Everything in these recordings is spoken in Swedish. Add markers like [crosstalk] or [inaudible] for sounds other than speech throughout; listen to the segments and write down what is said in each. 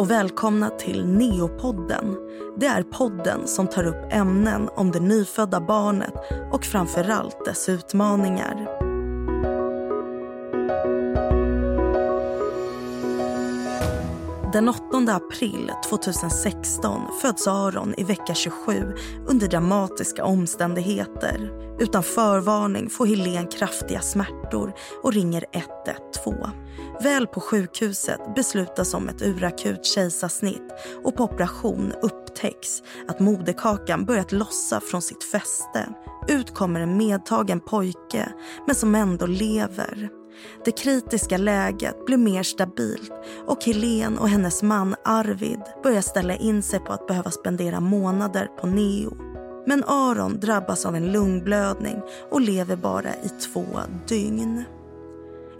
och välkomna till Neopodden. Det är podden som tar upp ämnen om det nyfödda barnet och framförallt dess utmaningar. Den 8 april 2016 föds Aron i vecka 27 under dramatiska omständigheter. Utan förvarning får Helen kraftiga smärtor och ringer 112. Väl på sjukhuset beslutas om ett urakut kejsarsnitt och på operation upptäcks att moderkakan börjat lossa från sitt fäste. Ut kommer en medtagen pojke, men som ändå lever. Det kritiska läget blir mer stabilt och Helen och hennes man Arvid börjar ställa in sig på att behöva spendera månader på neo. Men Aron drabbas av en lungblödning och lever bara i två dygn.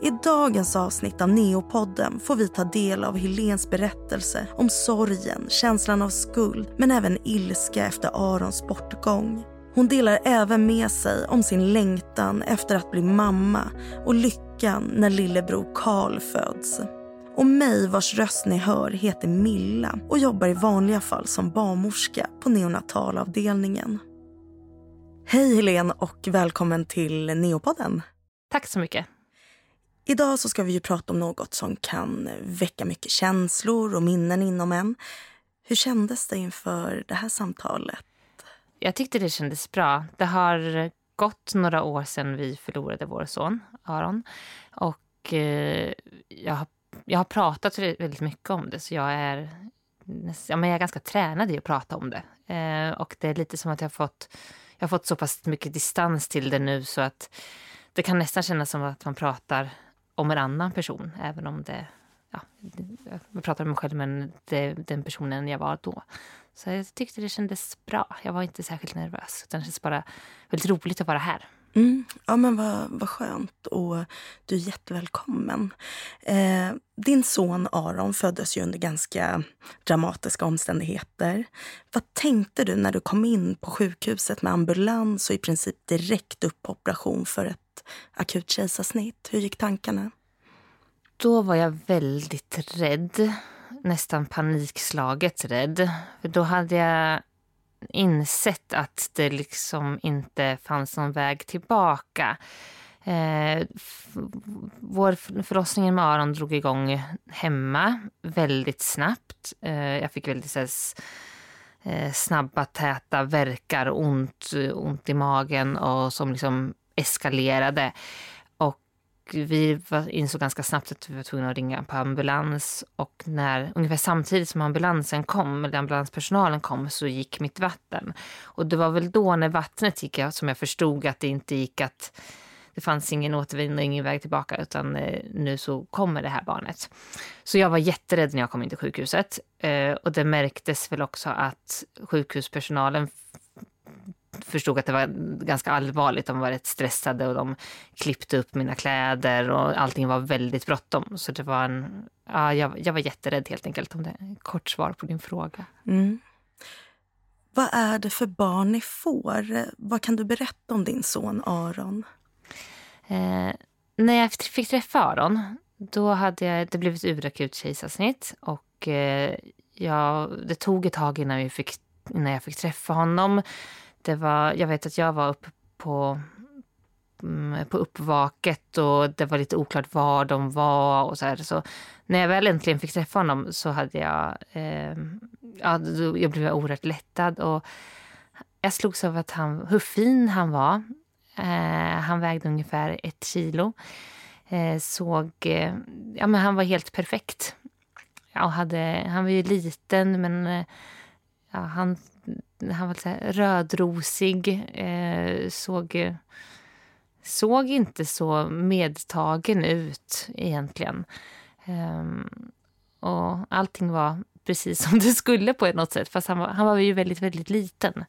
I dagens avsnitt av Neopodden får vi ta del av Helens berättelse om sorgen, känslan av skuld men även ilska efter Arons bortgång. Hon delar även med sig om sin längtan efter att bli mamma och lyckan när lillebror Karl föds. Och mig vars röst ni hör heter Milla och jobbar i vanliga fall som barnmorska på neonatalavdelningen. Hej Helen och välkommen till Neopodden. Tack så mycket. Idag så ska vi ju prata om något som kan väcka mycket känslor och minnen inom en. Hur kändes det inför det här samtalet? Jag tyckte det kändes bra. Det har gått några år sedan vi förlorade vår son Aron. Och eh, jag, har, jag har pratat väldigt mycket om det så jag är, ja, men jag är ganska tränad i att prata om det. Eh, och det är lite som att jag har fått, jag har fått så pass mycket distans till det nu så att det kan nästan kännas som att man pratar om en annan person, även om det... Ja, jag pratar om mig själv, men det den personen jag var då. Så jag tyckte det kändes bra. Jag var inte särskilt nervös. Utan det kändes bara väldigt roligt att vara här. Mm. Ja, men vad, vad skönt. Och du är jättevälkommen. Eh, din son Aron föddes ju under ganska dramatiska omständigheter. Vad tänkte du när du kom in på sjukhuset med ambulans och i princip direkt upp på operation för ett akut kejsarsnitt? Hur gick tankarna? Då var jag väldigt rädd. Nästan panikslaget rädd. För då hade jag insett att det liksom inte fanns någon väg tillbaka. Eh, vår förlossningen med Aron drog igång hemma väldigt snabbt. Eh, jag fick väldigt så eh, snabba, täta verkar, ont, ont i magen och som liksom eskalerade vi insåg ganska snabbt att vi var tvungna att ringa på ambulans. Och när, ungefär samtidigt som ambulansen kom, eller ambulanspersonalen kom, så gick mitt vatten. Och det var väl då när vattnet gick som jag förstod att det inte gick att det fanns ingen återvändo ingen väg tillbaka utan eh, nu så kommer det här barnet. Så jag var jätterädd när jag kom in till sjukhuset. Eh, och det märktes väl också att sjukhuspersonalen förstod att det var ganska allvarligt. De var rätt stressade och de klippte upp mina kläder och allting var väldigt bråttom. Så det var en, ja, jag, jag var jätterädd helt enkelt om det. Kort svar på din fråga. Mm. Vad är det för barn ni får? Vad kan du berätta om din son Aron? Eh, när jag fick träffa Aron, då hade jag, det blivit urakut kejsarsnitt. Och eh, jag, det tog ett tag innan, vi fick, innan jag fick träffa honom det var, jag vet att jag var uppe på, mm, på uppvaket och det var lite oklart var de var och så här. Så när jag väl äntligen fick träffa honom så hade jag, eh, ja, jag blev oerhört lättad och jag slogs av att han, hur fin han var. Eh, han vägde ungefär ett kilo. Eh, såg, eh, ja men han var helt perfekt. Ja, hade, han var ju liten men eh, ja, han han var lite rödrosig. Eh, såg, såg inte så medtagen ut egentligen. Eh, och allting var precis [laughs] som det skulle på något sätt. Fast han var, han var ju väldigt, väldigt liten.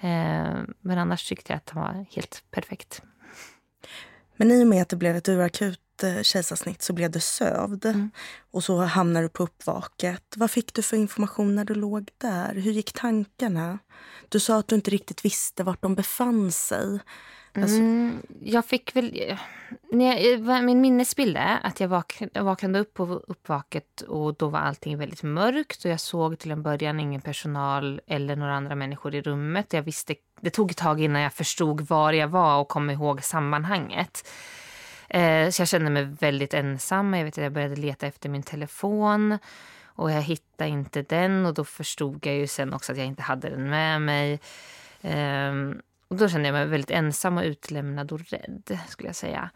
Eh, men annars tyckte jag att han var helt perfekt. Men i och med att det blev ett urakut kejsarsnitt så blev du sövd. Mm. Och så hamnade du på uppvaket. Vad fick du för information när du låg där? Hur gick tankarna? Du sa att du inte riktigt visste vart de befann sig. Alltså... Mm, jag fick väl... min minnesbild är att jag, vak jag vaknade upp på uppvaket och då var allting väldigt mörkt och jag såg till en början ingen personal eller några andra människor i rummet. Jag visste, det tog ett tag innan jag förstod var jag var och kom ihåg sammanhanget. Eh, så jag kände mig väldigt ensam. Jag, vet att jag började leta efter min telefon och jag hittade inte den och då förstod jag ju sen också att jag inte hade den med mig. Eh, och då kände jag mig väldigt ensam och utlämnad och rädd skulle jag säga.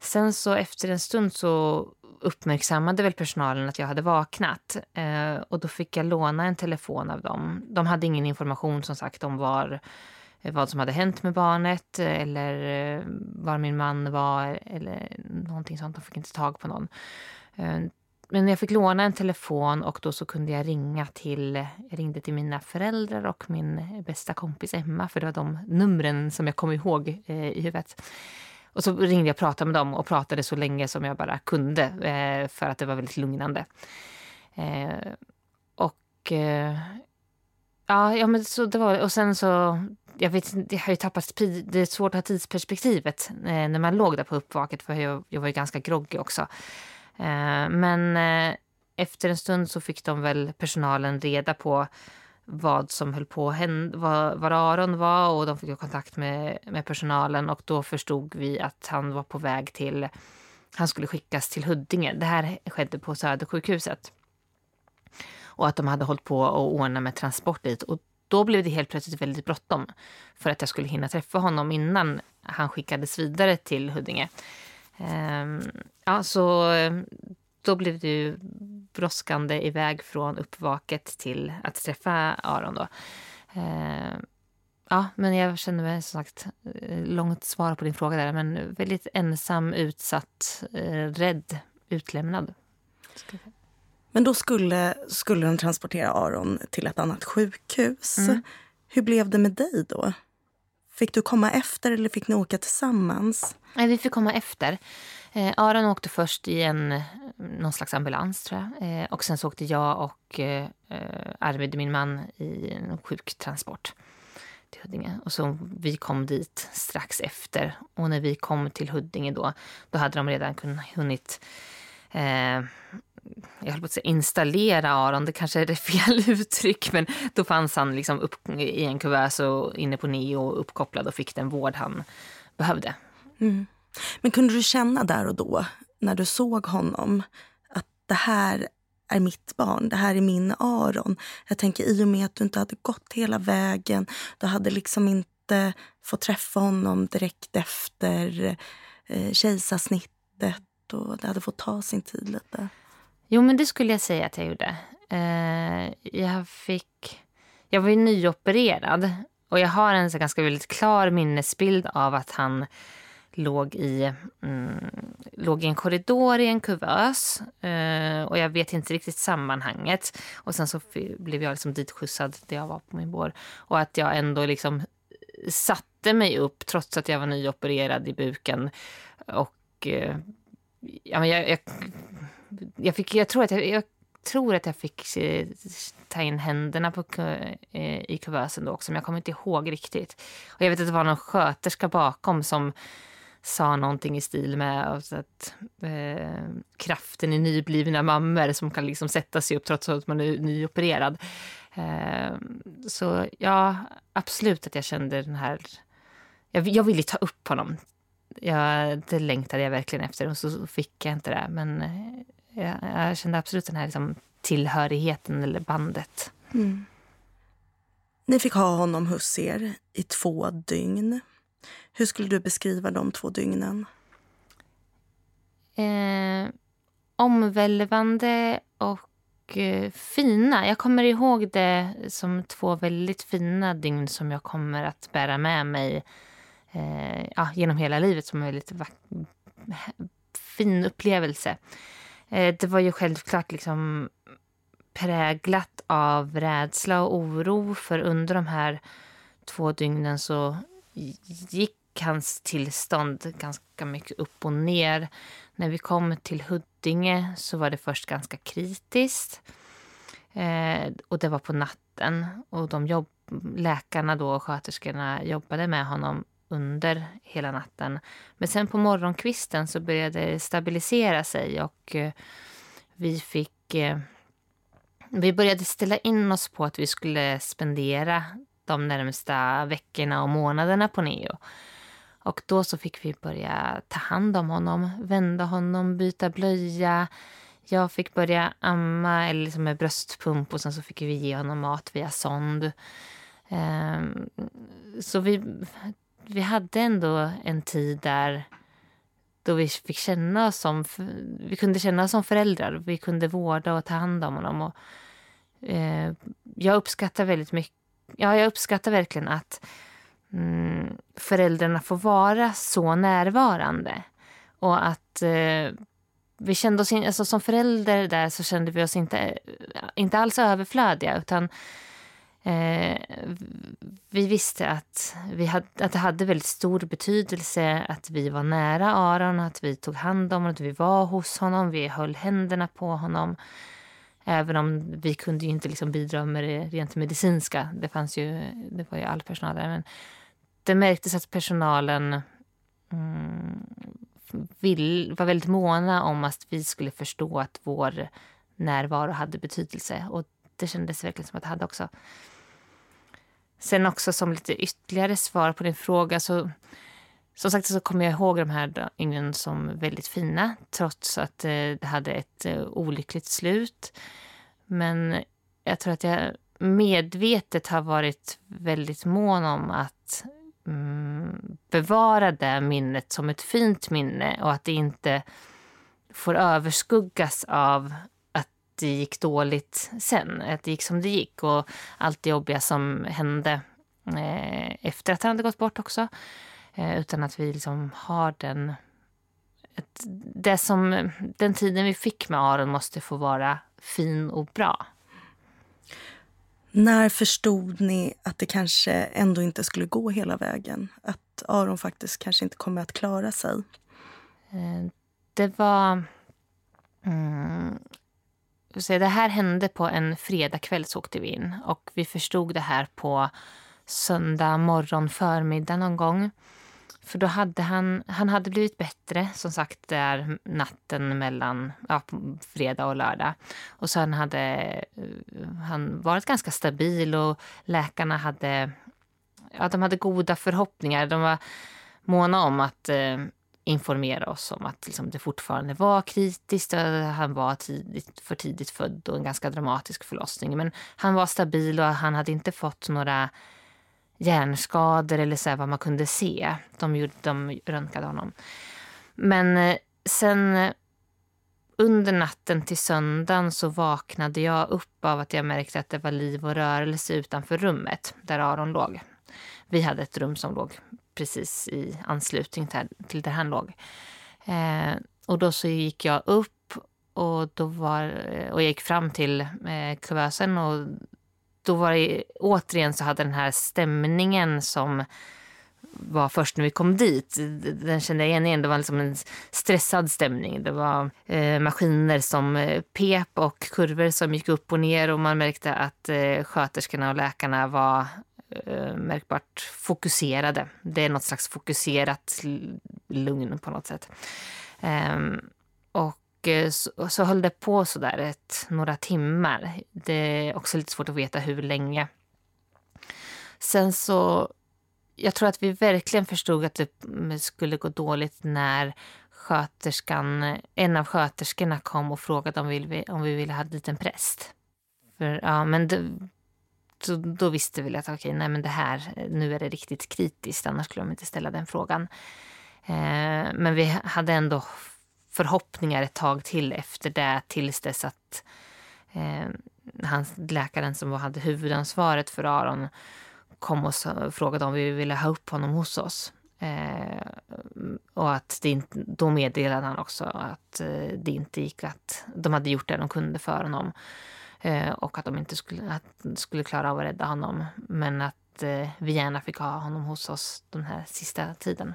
Sen så efter en stund så uppmärksammade väl personalen att jag hade vaknat. Eh, och då fick jag låna en telefon av dem. De hade ingen information som sagt om var, Eh, vad som hade hänt med barnet eh, eller eh, var min man var eller någonting sånt. De fick inte tag på någon. Men jag fick låna en telefon och då så kunde jag ringa till, jag ringde till mina föräldrar och min bästa kompis Emma för det var de numren som jag kom ihåg eh, i huvudet. Och så ringde jag och pratade med dem och pratade så länge som jag bara kunde eh, för att det var väldigt lugnande. Eh, och ja, ja, men så det var och sen så jag vet jag har ju tappat det är svårt att ha tidsperspektivet eh, när man låg där på uppvaket för jag, jag var ju ganska groggy också. Eh, men eh, efter en stund så fick de väl personalen reda på vad som höll på att hända, var, Aron var och de fick kontakt med, med personalen och då förstod vi att han var på väg till, han skulle skickas till Huddinge. Det här skedde på Södersjukhuset. Och att de hade hållit på att ordna med transport dit. Och då blev det helt plötsligt väldigt bråttom för att jag skulle hinna träffa honom innan han skickades vidare till Huddinge. Ehm, ja, så eh, då blev det ju brådskande iväg från uppvaket till att träffa Aron. Då. Ehm, ja, men jag känner mig som sagt eh, långt svar på din fråga där, men väldigt ensam, utsatt, eh, rädd, utlämnad. Men då skulle, skulle de transportera Aron till ett annat sjukhus. Mm. Hur blev det med dig då? Fick du komma efter eller fick ni åka tillsammans? Nej, vi fick komma efter. Eh, Aron åkte först i en någon slags ambulans tror jag. Eh, och sen så åkte jag och eh, Arvid, min man, i en sjuktransport till Huddinge. Och så vi kom dit strax efter. Och när vi kom till Huddinge då, då hade de redan kunnat, hunnit eh, jag höll på att säga installera Aron, det kanske är det fel [laughs] uttryck, men då fanns han liksom upp i en kuvös och inne på neo uppkopplad och fick den vård han behövde. Mm. Men kunde du känna där och då, när du såg honom, att det här är mitt barn, det här är min Aron. Jag tänker i och med att du inte hade gått hela vägen, du hade liksom inte fått träffa honom direkt efter eh, kejsarsnittet och det hade fått ta sin tid lite. Jo, men det skulle jag säga att jag gjorde. Eh, jag fick... Jag var ju nyopererad och jag har en så ganska väldigt klar minnesbild av att han låg i, mm, låg i en korridor i en kuvös. Eh, och jag vet inte riktigt sammanhanget. Och sen så blev jag liksom ditskjutsad där jag var på min bår. Och att jag ändå liksom satte mig upp trots att jag var nyopererad i buken. Och eh, ja, men jag, jag, jag, fick, jag tror att jag, jag tror att jag fick eh, ta in händerna på, eh, i kuvösen då också, men jag kommer inte ihåg riktigt. Och jag vet att det var någon sköterska bakom som sa någonting i stil med att eh, kraften i nyblivna mammor som kan liksom sätta sig upp trots att man är nyopererad. Eh, så ja, absolut att jag kände den här... Jag, jag ville ta upp honom. Jag, det längtade jag verkligen efter och så fick jag inte det. Men eh, jag, jag kände absolut den här liksom, tillhörigheten eller bandet. Mm. Ni fick ha honom hos er i två dygn. Hur skulle du beskriva de två dygnen? Eh, omvälvande och eh, fina. Jag kommer ihåg det som två väldigt fina dygn som jag kommer att bära med mig eh, ja, genom hela livet som en väldigt fin upplevelse. Eh, det var ju självklart liksom präglat av rädsla och oro för under de här två dygnen så gick hans tillstånd ganska mycket upp och ner. När vi kom till Huddinge så var det först ganska kritiskt. Eh, och det var på natten. Och de jobb, läkarna då och sköterskorna jobbade med honom under hela natten. Men sen på morgonkvisten så började det stabilisera sig och eh, vi fick... Eh, vi började ställa in oss på att vi skulle spendera de närmsta veckorna och månaderna på Neo. Och då så fick vi börja ta hand om honom, vända honom, byta blöja. Jag fick börja amma eller liksom med bröstpump och sen så fick vi ge honom mat via sond. Um, så vi, vi hade ändå en tid där då vi fick känna oss som, vi kunde känna oss som föräldrar. Vi kunde vårda och ta hand om honom. Och, eh, jag uppskattar väldigt mycket, ja jag uppskattar verkligen att mm, föräldrarna får vara så närvarande. Och att eh, vi kände oss, in, alltså som förälder där så kände vi oss inte, eh, inte alls överflödiga utan eh, vi visste att, vi hade, att det hade väldigt stor betydelse att vi var nära Aron, att vi tog hand om honom, att vi var hos honom, vi höll händerna på honom. Även om vi kunde ju inte liksom bidra med det rent medicinska. Det fanns ju, det var ju all personal där. Men det märktes att personalen mm, vill, var väldigt måna om att vi skulle förstå att vår närvaro hade betydelse. Och det kändes verkligen som att det hade också. Sen också som lite ytterligare svar på din fråga så som sagt så kommer jag ihåg de här yngren som väldigt fina trots att eh, det hade ett eh, olyckligt slut. Men jag tror att jag medvetet har varit väldigt mån om att mm, bevara det minnet som ett fint minne och att det inte får överskuggas av det gick dåligt sen. Att det gick som det gick och allt det jobbiga som hände eh, efter att han hade gått bort också. Eh, utan att vi liksom har den... Ett, det som, den tiden vi fick med Aron måste få vara fin och bra. När förstod ni att det kanske ändå inte skulle gå hela vägen? Att Aron faktiskt kanske inte kommer att klara sig? Eh, det var... Mm, det här hände på en fredagkväll så åkte vi in. Och vi förstod det här på söndag morgon förmiddag någon gång. För då hade han, han hade blivit bättre, som sagt, där natten mellan ja, fredag och lördag. Och sen hade eh, han varit ganska stabil och läkarna hade, ja, de hade goda förhoppningar. De var måna om att eh, informera oss om att liksom, det fortfarande var kritiskt. Eh, han var tidigt, för tidigt född och en ganska dramatisk förlossning. Men han var stabil och han hade inte fått några hjärnskador eller så vad man kunde se. De, gjorde, de röntgade honom. Men eh, sen eh, under natten till söndagen så vaknade jag upp av att jag märkte att det var liv och rörelse utanför rummet där Aron låg. Vi hade ett rum som låg precis i anslutning till där han låg. Eh, och då så gick jag upp och, då var, och jag gick fram till eh, kuvösen och då var det återigen så hade den här stämningen som var först när vi kom dit. Den kände jag igen igen. Det var liksom en stressad stämning. Det var eh, maskiner som eh, pep och kurvor som gick upp och ner och man märkte att eh, sköterskorna och läkarna var eh, märkbart fokuserade. Det är något slags fokuserat lugn på något sätt. Ehm, eh, och så, så höll det på så där ett, några timmar. Det är också lite svårt att veta hur länge. Sen så... Jag tror att vi verkligen förstod att det skulle gå dåligt när sköterskan, en av sköterskorna kom och frågade om vi, om vi ville ha dit en präst. För, ja, men det, då, då, visste vi att okay, nej, men det här, nu är det riktigt kritiskt, annars skulle de inte ställa den frågan. Eh, men vi hade ändå förhoppningar ett tag till efter det tills dess att eh, han, läkaren som hade huvudansvaret för Aron kom och frågade om vi ville ha upp honom hos oss. Eh, och att det inte, då meddelade han också att eh, det inte gick att... De hade gjort det de kunde för honom. Eh, och att de inte skulle, att skulle klara av att rädda honom. Men att eh, vi gärna fick ha honom hos oss den här sista tiden.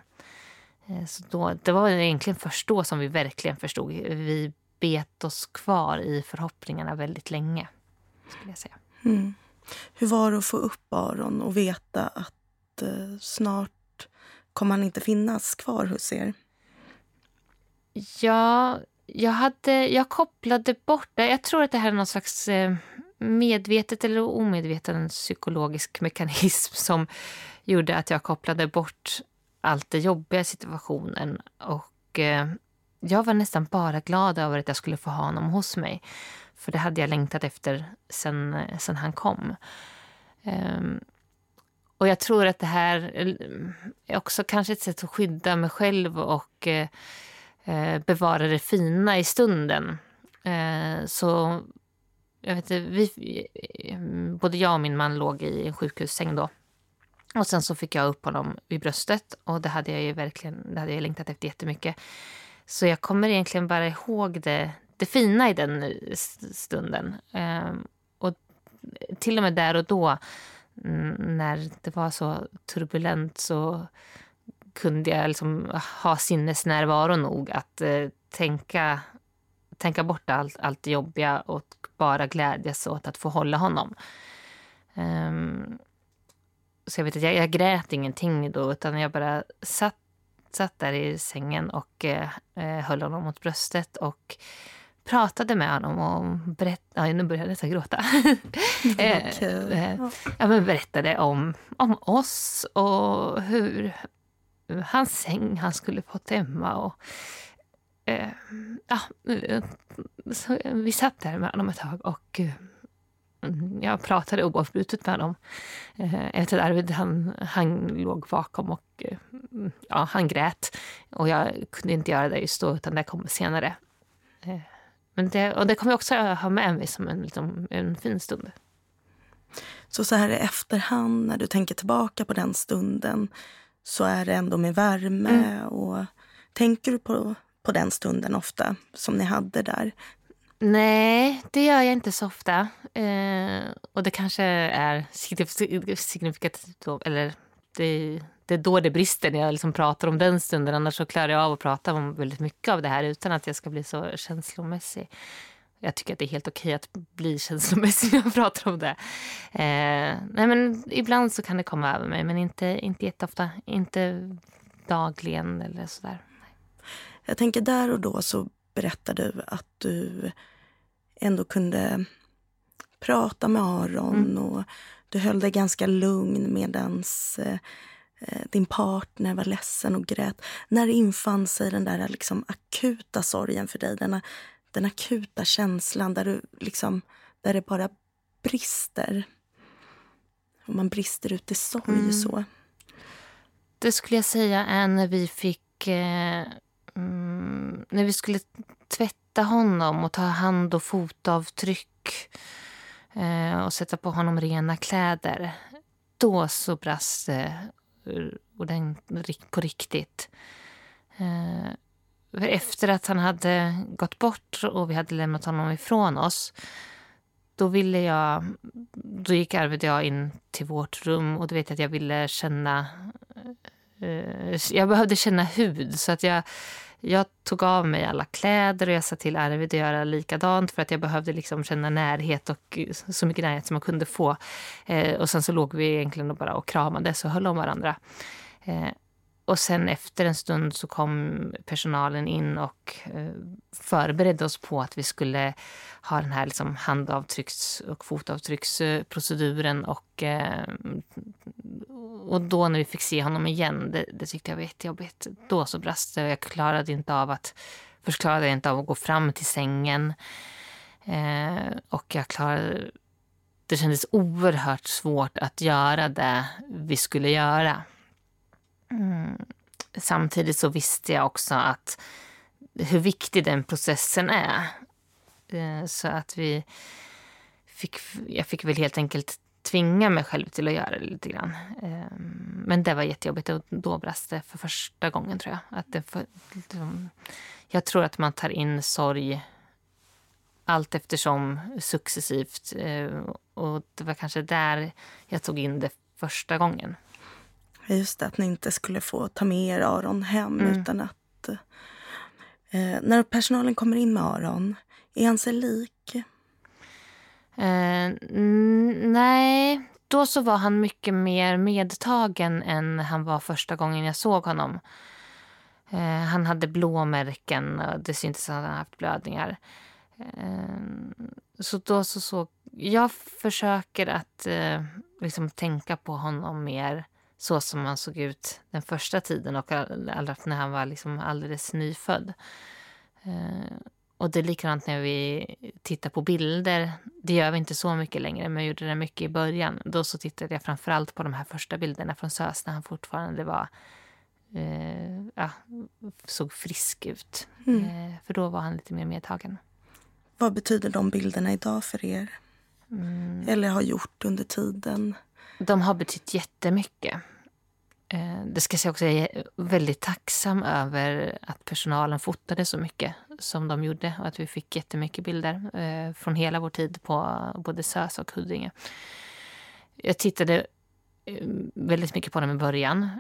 Eh, så då, det var egentligen först då som vi verkligen förstod. Vi bet oss kvar i förhoppningarna väldigt länge. skulle jag säga. Mm. Hur var det att få upp Aron och veta att eh, snart kommer han inte finnas kvar hos er? Ja, jag, hade, jag kopplade bort det. Jag tror att det här är någon slags eh, medvetet eller omedveten psykologisk mekanism [laughs] som gjorde att jag kopplade bort allt det jobbiga i situationen. Och eh, jag var nästan bara glad över att jag skulle få ha honom hos mig. För det hade jag längtat efter sen, eh, sen han kom. Ehm, och jag tror att det här är också kanske ett sätt att skydda mig själv och Eh, bevara det fina i stunden. Eh, så jag vet vi, eh, både jag och min man låg i en sjukhussäng då. Och sen så fick jag upp honom vid bröstet och det hade jag ju verkligen det hade jag längtat efter jättemycket. Så jag kommer egentligen bara ihåg det, det fina i den stunden. Eh, och till och med där och då när det var så turbulent så kunde jag liksom ha sinnesnärvaro nog att eh, tänka, tänka bort allt, allt det jobbiga och bara glädjas åt att få hålla honom. Um, så jag vet att jag, jag grät ingenting då utan jag bara satt, satt där i sängen och eh, eh höll honom mot bröstet och pratade med honom och berättade... Ja, nu börjar jag nästan gråta. [laughs] [laughs] eh, eh, ja, men berättade om, om oss och hur hans säng han skulle få hemma. Och, eh, ja, så vi satt där med honom ett tag och mm, jag pratade oavbrutet med honom. Eh, efter Arvid han, han låg bakom och mm, ja, han grät. Och jag kunde inte göra det just då, utan det kom senare. Eh, men det, och det kommer jag också ha med mig som en, liksom, en fin stund. Så så här i efterhand, när du tänker tillbaka på den stunden så är det ändå med värme. Mm. Och Tänker du på, på den stunden ofta, som ni hade där? Nej, det gör jag inte så ofta. Eh, och det kanske är signifikativt, eller det, det är då det brister när jag liksom pratar om den stunden. Annars så klarar jag av att prata om väldigt mycket av det här utan att jag ska bli så känslomässig. Jag tycker att det är helt okej att bli känslomässig när jag pratar om det. Eh, nej men ibland så kan det komma över mig, men inte, inte jätteofta. Inte dagligen eller sådär. Jag tänker där och då så berättar du att du ändå kunde prata med Aron mm. och du höll dig ganska lugn medans eh, Eh, din partner var ledsen och grät. När infann sig den där liksom akuta sorgen för dig? Den, den akuta känslan där, du liksom, där det bara brister. Och man brister ut i sorg. Mm. så. Det skulle jag säga är när vi fick... Eh, mm, när vi skulle tvätta honom och ta hand och fotavtryck eh, och sätta på honom rena kläder. Då så brast det ordentligt på riktigt. Eh, efter att han hade gått bort och vi hade lämnat honom ifrån oss då ville jag... Då gick Arvid och jag in till vårt rum och då vet jag att jag ville känna... Eh, jag behövde känna hud, så att jag jag tog av mig alla kläder och jag sa till Arvid att göra likadant för att jag behövde liksom känna närhet och så mycket närhet som man kunde få. Eh, och sen så låg vi egentligen bara och kramades och höll om varandra. Eh, och sen efter en stund så kom personalen in och eh, förberedde oss på att vi skulle ha den här liksom handavtrycks och fotavtrycksproceduren. Och, eh, och då när vi fick se honom igen, det, det tyckte jag var jättejobbigt. Då så brast det. Jag klarade inte av att, först klarade jag inte av att gå fram till sängen. Eh, och jag klarade, det kändes oerhört svårt att göra det vi skulle göra. Mm. Samtidigt så visste jag också att hur viktig den processen är. Eh, så att vi fick, jag fick väl helt enkelt tvinga mig själv till att göra det lite grann. Ehm, men det var jättejobbigt och då brast det för första gången tror jag. Att det för, liksom, jag tror att man tar in sorg allt eftersom successivt. Eh, och det var kanske där jag tog in det första gången. Just det, att ni inte skulle få ta med er Aron hem mm. utan att... Eh, när personalen kommer in med Aron, är han sig lik? Eh, nej, då så var han mycket mer medtagen än han var första gången jag såg honom. Eh, han hade blåmärken och det syntes att han hade haft blödningar. Eh, så då så såg... Jag försöker att eh, liksom tänka på honom mer så som han såg ut den första tiden och allra när han var liksom alldeles nyfödd. Eh, och det är likadant när vi tittar på bilder. Det gör vi inte så mycket längre, men jag gjorde det mycket i början. Då så tittade jag framförallt på de här första bilderna från SÖS när han fortfarande var eh, ja, såg frisk ut. Mm. Eh, för då var han lite mer medtagen. Vad betyder de bilderna idag för er? Mm. Eller har gjort under tiden? De har betytt jättemycket. Eh, det ska jag också säga, jag är väldigt tacksam över att personalen fotade så mycket som de gjorde och att vi fick jättemycket bilder eh, från hela vår tid på både SÖS och Huddinge. Jag tittade eh, väldigt mycket på dem i början.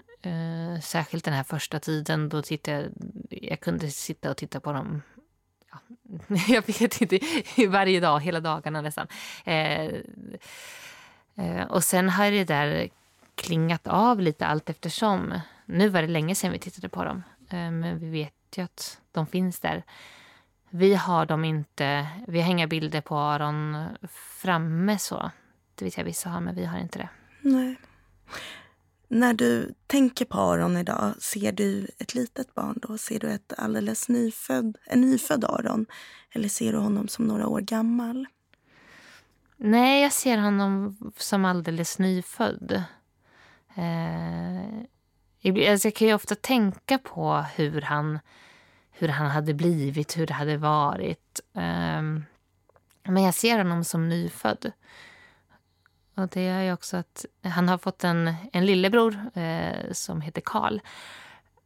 Särskilt den här första tiden. Då tittade jag, jag kunde sitta och titta på dem ja, [laughs] jag vet inte, varje dag, hela dagarna nästan. Eh, och sen har det där klingat av lite allt eftersom. Nu var det länge sedan vi tittade på dem, eh, men vi vet ju att de finns där. Vi har dem inte, vi har inga bilder på Aron framme så. Det vet jag vissa har, men vi har inte det. Nej. När du tänker på Aron idag, ser du ett litet barn då? Ser du ett alldeles nyfödd, en nyfödd Aron? Eller ser du honom som några år gammal? Nej, jag ser honom som alldeles nyfödd. Eh, alltså jag kan ju ofta tänka på hur han, hur han hade blivit, hur det hade varit. Eh, men jag ser honom som nyfödd. Och det är ju också att han har fått en, en lillebror eh, som heter Karl.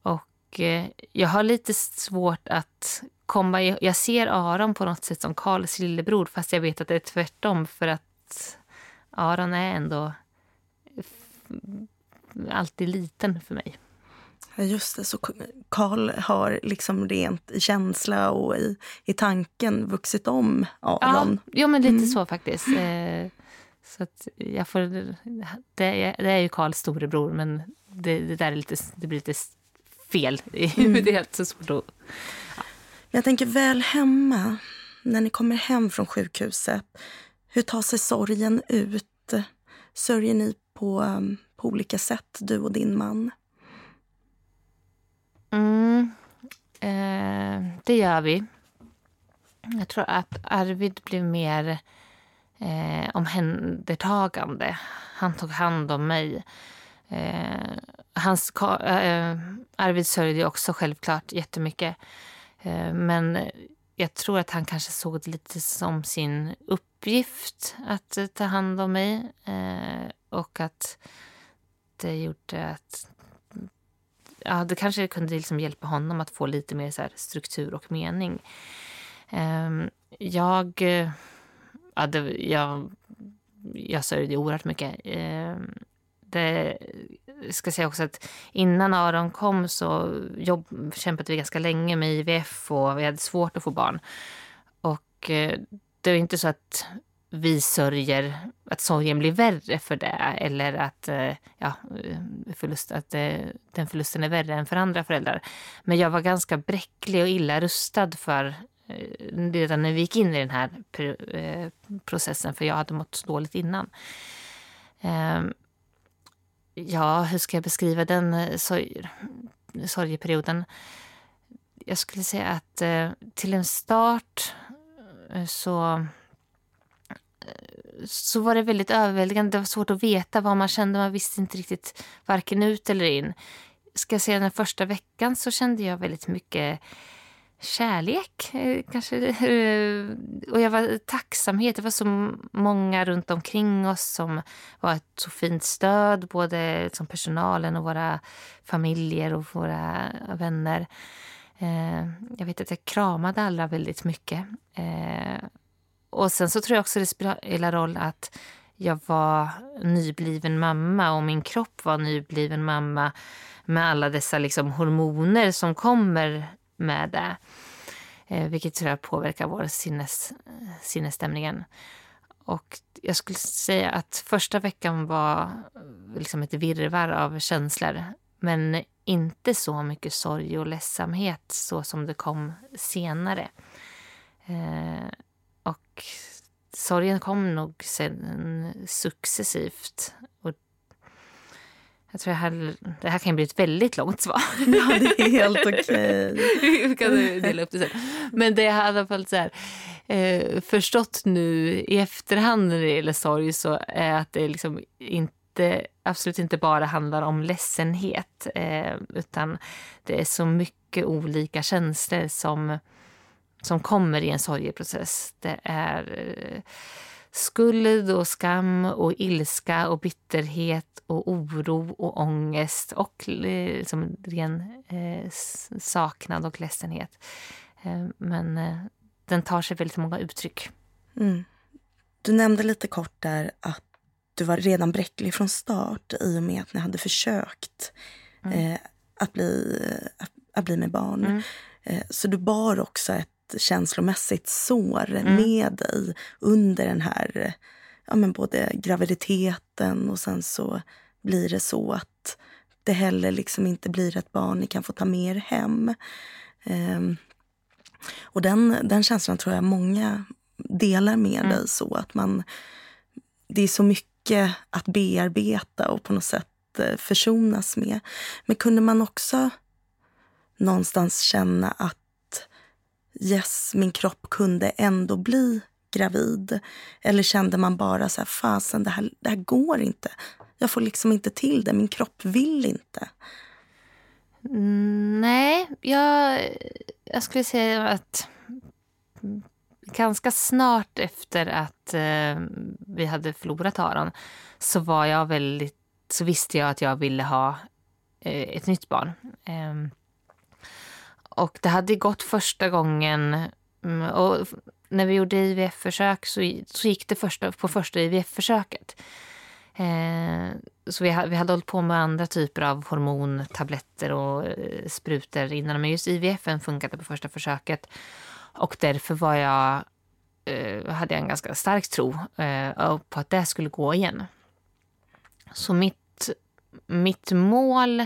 Och eh, jag har lite svårt att komma... Jag ser Aron på något sätt som Karls lillebror fast jag vet att det är tvärtom för att Aron är ändå alltid liten för mig. Ja, just det, så Karl har liksom rent i känsla och i, i tanken vuxit om Aron. Ja, ja men lite mm. så faktiskt. Eh, så att jag får, det, är, det är ju Karls storebror, men det, det där är lite, det blir lite fel mm. det är helt så svårt att... Jag tänker väl hemma, när ni kommer hem från sjukhuset. Hur tar sig sorgen ut? Sörjer ni på ehm, på olika sätt, du och din man? Mm, eh, det gör vi. Jag tror att Arvid blev mer eh, omhändertagande. Han tog hand om mig. Eh, hans, eh, Arvid sörjde också självklart jättemycket. Eh, men jag tror att han kanske såg det lite som sin uppgift att eh, ta hand om mig. Eh, och att det gjorde att... Ja, det kanske kunde liksom hjälpa honom att få lite mer så struktur och mening. Ehm, jag... Ja, det, jag, jag sörjde oerhört mycket. Ehm, inte... Eh, ska säga också att innan Aron kom så jobb, kämpade vi ganska länge med IVF och vi hade svårt att få barn. Och eh, det är inte så att vi sörjer, att sorgen blir värre för det eller att, eh, ja, förlust, att den förlusten är värre än för andra föräldrar. Men jag var ganska bräcklig och illa rustad för redan när vi gick in i den här processen för jag hade mått dåligt innan. Ehm, Ja, hur ska jag beskriva den eh, sorg, sorgeperioden? Jag skulle säga att eh, till en start eh, så så var det väldigt överväldigande. Det var svårt att veta vad man kände. Man visste inte riktigt varken ut eller in. Ska jag säga den första veckan så kände jag väldigt mycket kärlek. Eh, kanske. Eh, och jag var tacksamhet. Det var så många runt omkring oss som var ett så fint stöd. Både som personalen och våra familjer och våra vänner. Eh, jag vet att jag kramade alla väldigt mycket. Och sen så tror jag också det spelar roll att jag var nybliven mamma och min kropp var nybliven mamma med alla dessa liksom hormoner som kommer med det. Eh, vilket tror jag påverkar vår sinnes, eh, sinnesstämningen. och jag skulle säga att första veckan var eh, liksom ett virrvarr av känslor. Men inte så mycket sorg och ledsamhet så som det kom senare. Eh, och sorgen kom nog sen successivt. Jag tror det här, det här kan bli ett väldigt långt svar. Ja, det är helt okej. [laughs] Vi kan dela upp det sen. Men det jag har i alla fall så här, eh, förstått nu i efterhand när det gäller sorg så är att det liksom inte, absolut inte bara handlar om ledsenhet. Eh, utan det är så mycket olika känslor som, som kommer i en sorgeprocess. Det är eh, skuld och skam och ilska och bitterhet och oro och ångest och liksom ren eh, saknad och ledsenhet. Eh, men eh, den tar sig väldigt många uttryck. Mm. Du nämnde lite kort där att du var redan bräcklig från start i och med att ni hade försökt mm. eh, att, bli, att, att, bli med barn. Mm. Eh, så du bar också ett känslomässigt sår mm. med dig under den här ja, men både graviditeten och sen så blir det så att det heller liksom inte blir ett barn ni kan få ta med er hem. Um, och den, den känslan tror jag många delar med mm. dig så att man... Det är så mycket att bearbeta och på något sätt eh, försonas med. Men kunde man också någonstans känna att yes, min kropp kunde ändå bli gravid? Eller kände man bara så här, fasen det här, det här går inte. Jag får liksom inte till det, min kropp vill inte. Mm, nej, jag, jag skulle säga att ganska snart efter att eh, vi hade förlorat Aron så var jag väldigt, så visste jag att jag ville ha eh, ett nytt barn. Eh, och det hade gått första gången mm, och när vi gjorde IVF-försök så, så gick det första, på första IVF-försöket. Eh, så vi, vi hade hållit på med andra typer av hormontabletter och eh, sprutor innan. Men just IVF funkade på första försöket. Och därför var jag, eh, hade jag en ganska stark tro eh, på att det skulle gå igen. Så mitt, mitt mål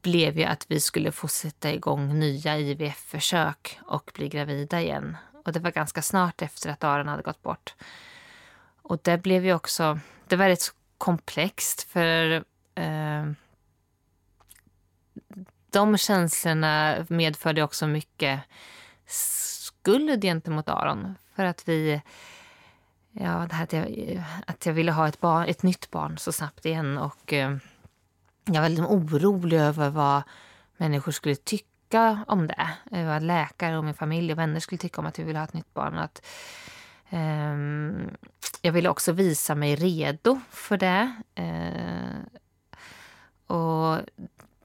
blev ju att vi skulle få sätta igång nya IVF-försök och bli gravida igen. Och det var ganska snart efter att Aron hade gått bort. Och det blev ju också, det var rätt komplext för eh, de känslorna medförde också mycket skuld gentemot Aron. För att vi, ja, det här att jag, att jag ville ha ett, barn, ett nytt barn så snabbt igen. Och eh, jag var liksom orolig över vad människor skulle tycka om det. Eh, vad läkare och min familj och vänner skulle tycka om att vi ville ha ett nytt barn. Att, um, jag ville också visa mig redo för det. Uh, och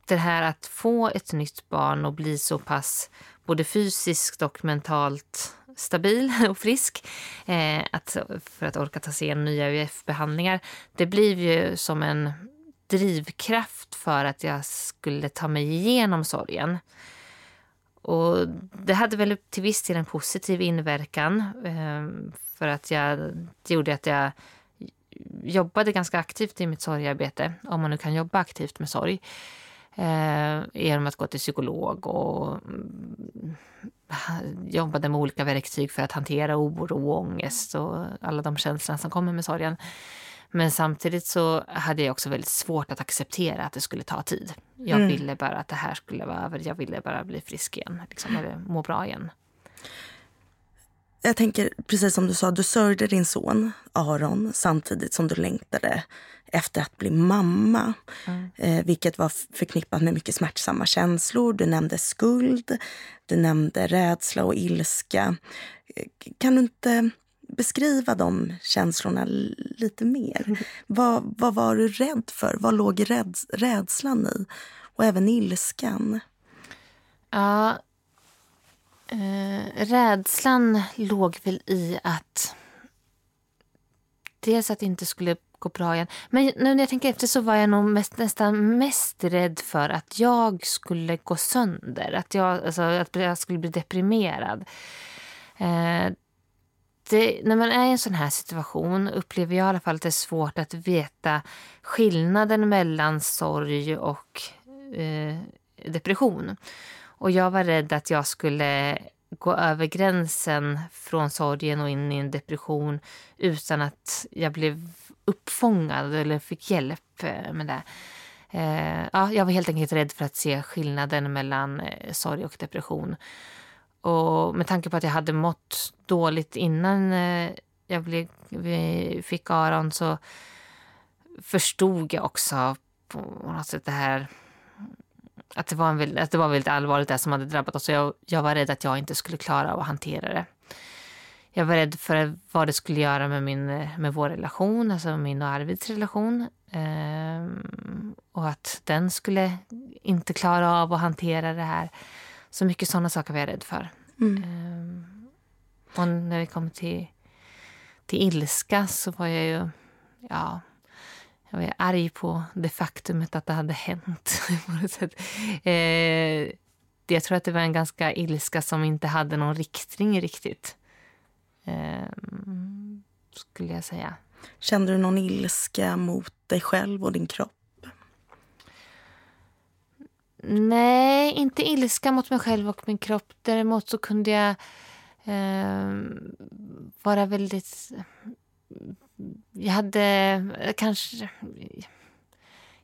det här att få ett nytt barn och bli så pass både fysiskt och mentalt stabil [laughs] och frisk eh, att, för att orka ta sig igenom nya UF-behandlingar, Det blir ju som en drivkraft för att jag skulle ta mig igenom sorgen. Och det hade väl till viss del en positiv inverkan. Eh, för att jag, det gjorde att jag jobbade ganska aktivt i mitt sorgarbete. Om man nu kan jobba aktivt med sorg. Eh, genom att gå till psykolog och mm, jobbade med olika verktyg för att hantera oro och ångest och alla de känslor som kommer med sorgen. Men samtidigt så hade jag också väldigt svårt att acceptera att det skulle ta tid. Jag mm. ville bara att det här skulle vara över. Jag ville bara bli frisk igen, liksom, eller må bra igen. Jag tänker, precis som du sa, du sörjde din son Aron samtidigt som du längtade efter att bli mamma. Mm. Eh, vilket var förknippat med mycket smärtsamma känslor. Du nämnde skuld, du nämnde rädsla och ilska. Eh, kan du inte beskriva de känslorna lite mer. Mm. Vad, vad var du rädd för? Vad låg räds, rädslan i? Och även ilskan. Ja, eh, rädslan låg väl i att... Dels att det inte skulle gå bra igen. Men nu när jag tänker efter så var jag nog mest, nästan mest rädd för att jag skulle gå sönder. Att jag, alltså, att jag skulle bli deprimerad. Eh, det, eh, när man är i en sån här situation upplever jag i alla fall att det är svårt att veta skillnaden mellan sorg och eh, depression. Och jag var rädd att jag skulle gå över gränsen från sorgen och in i en depression utan att jag blev uppfångad eller fick hjälp eh, med det. Eh, ja, jag var helt enkelt rädd för att se skillnaden mellan eh, sorg och depression. Och med tanke på att jag hade mått dåligt innan eh, jag blev, fick Aron så förstod jag också på något sätt det här att det var, en, att det var väldigt allvarligt det som hade drabbat oss. Jag, jag var rädd att jag inte skulle klara av att hantera det. Jag var rädd för vad det skulle göra med, min, med vår relation, alltså min och Arvids relation. Ehm, och att den skulle inte klara av att hantera det här. Så mycket sådana saker var jag rädd för. Mm. Ehm, och när vi kom till, till ilska så var jag ju... Ja, jag var arg på det faktumet att det hade hänt. [laughs] eh, jag tror att det var en ganska ilska som inte hade någon riktning riktigt. Eh, skulle jag säga. Kände du någon ilska mot dig själv och din kropp? Nej, inte ilska mot mig själv och min kropp. Däremot så kunde jag eh, vara väldigt... Jag hade kanske...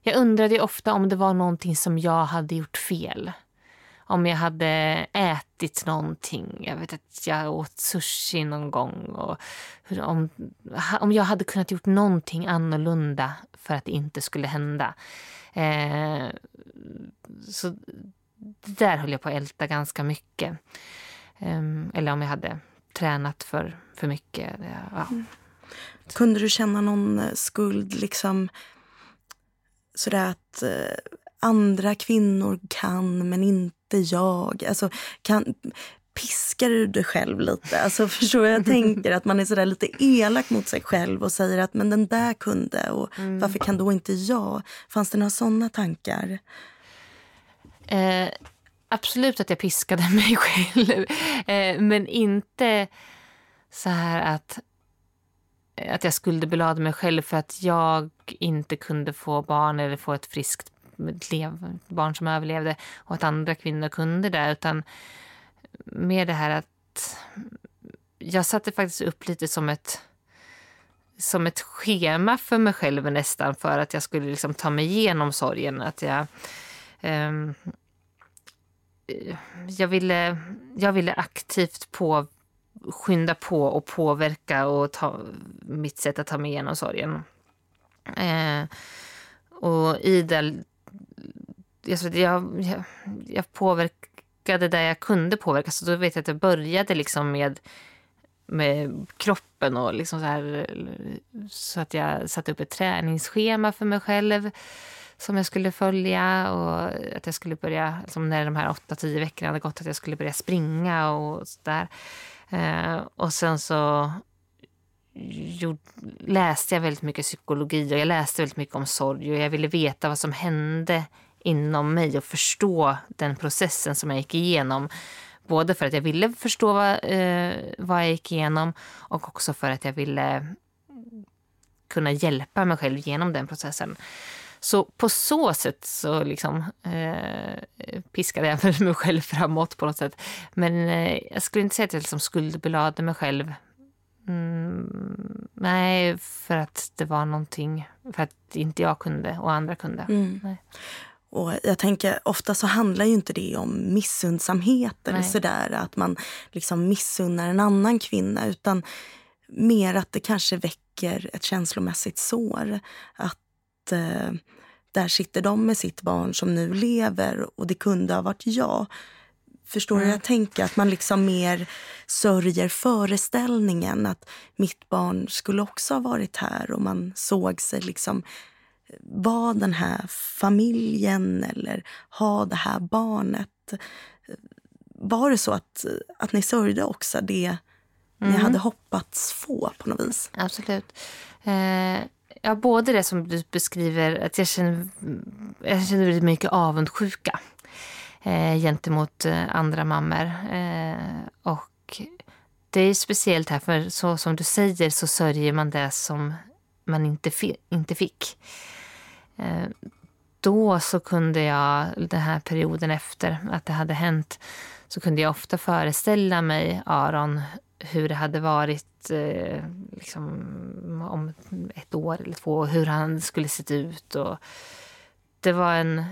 Jag undrade ofta om det var någonting som jag hade gjort fel. Om jag hade ätit någonting. Jag vet att jag åt sushi någon gång. Och om, om jag hade kunnat gjort någonting annorlunda för att det inte skulle hända. Eh, så det där höll jag på att älta ganska mycket. Eh, eller om jag hade tränat för, för mycket. Ja. Mm. Kunde du känna någon eh, skuld, liksom sådär att eh, andra kvinnor kan men inte jag? Alltså, kan, piskar du dig själv lite? Alltså, [laughs] förstår jag tänker? Att man är sådär lite elak mot sig själv och säger att men den där kunde och mm. varför kan då inte jag? Fanns det några sådana tankar? Eh, absolut att jag piskade [laughs] mig själv. Eh, men inte så här att, att jag skuldbelade mig själv för att jag inte kunde få barn eller få ett friskt barn som överlevde och att andra kvinnor kunde det. Utan mer det här att jag satte faktiskt upp lite som ett som ett schema för mig själv nästan för att jag skulle liksom ta mig igenom sorgen. Att jag, um, jag, ville, jag ville aktivt på, skynda på och påverka och ta, mitt sätt att ta mig igenom sorgen. Uh, och i det... Jag, jag, jag påverkade plockade där jag kunde påverka. Så då vet jag att jag började liksom med, med kroppen och liksom så, här, så att jag satte upp ett träningsschema för mig själv som jag skulle följa och att jag skulle börja, liksom när de här 8-10 veckorna hade gått, att jag skulle börja springa och sådär. Eh, och sen så gjorde, läste jag väldigt mycket psykologi och jag läste väldigt mycket om sorg och jag ville veta vad som hände inom mig och förstå den processen som jag gick igenom. Både för att jag ville förstå vad, eh, vad jag gick igenom och också för att jag ville kunna hjälpa mig själv genom den processen. Så på så sätt så liksom, eh, piskade jag [laughs] mig själv framåt på något sätt. Men eh, jag skulle inte säga att jag liksom skuldbelade mig själv. Mm, nej, för att det var någonting, för att inte jag kunde och andra kunde. Mm. Och jag tänker, ofta så handlar ju inte det om missundsamhet eller sådär, att man liksom missunnar en annan kvinna, utan mer att det kanske väcker ett känslomässigt sår. Att eh, där sitter de med sitt barn som nu lever och det kunde ha varit jag. Förstår du? Mm. Jag tänker att man liksom mer sörjer föreställningen att mitt barn skulle också ha varit här och man såg sig liksom vara den här familjen eller ha det här barnet. Var det så att, att ni sörjde också det mm. ni hade hoppats få på något vis? Absolut. Eh, ja, både det som du beskriver, att jag känner, jag känner väldigt mycket avundsjuka eh, gentemot eh, andra mammor. Eh, och det är speciellt här, för så som du säger så sörjer man det som man inte, fi inte fick. Eh, då så kunde jag, den här perioden efter att det hade hänt, så kunde jag ofta föreställa mig Aron hur det hade varit eh, liksom, om ett år eller två, hur han skulle sett ut. Och det var en...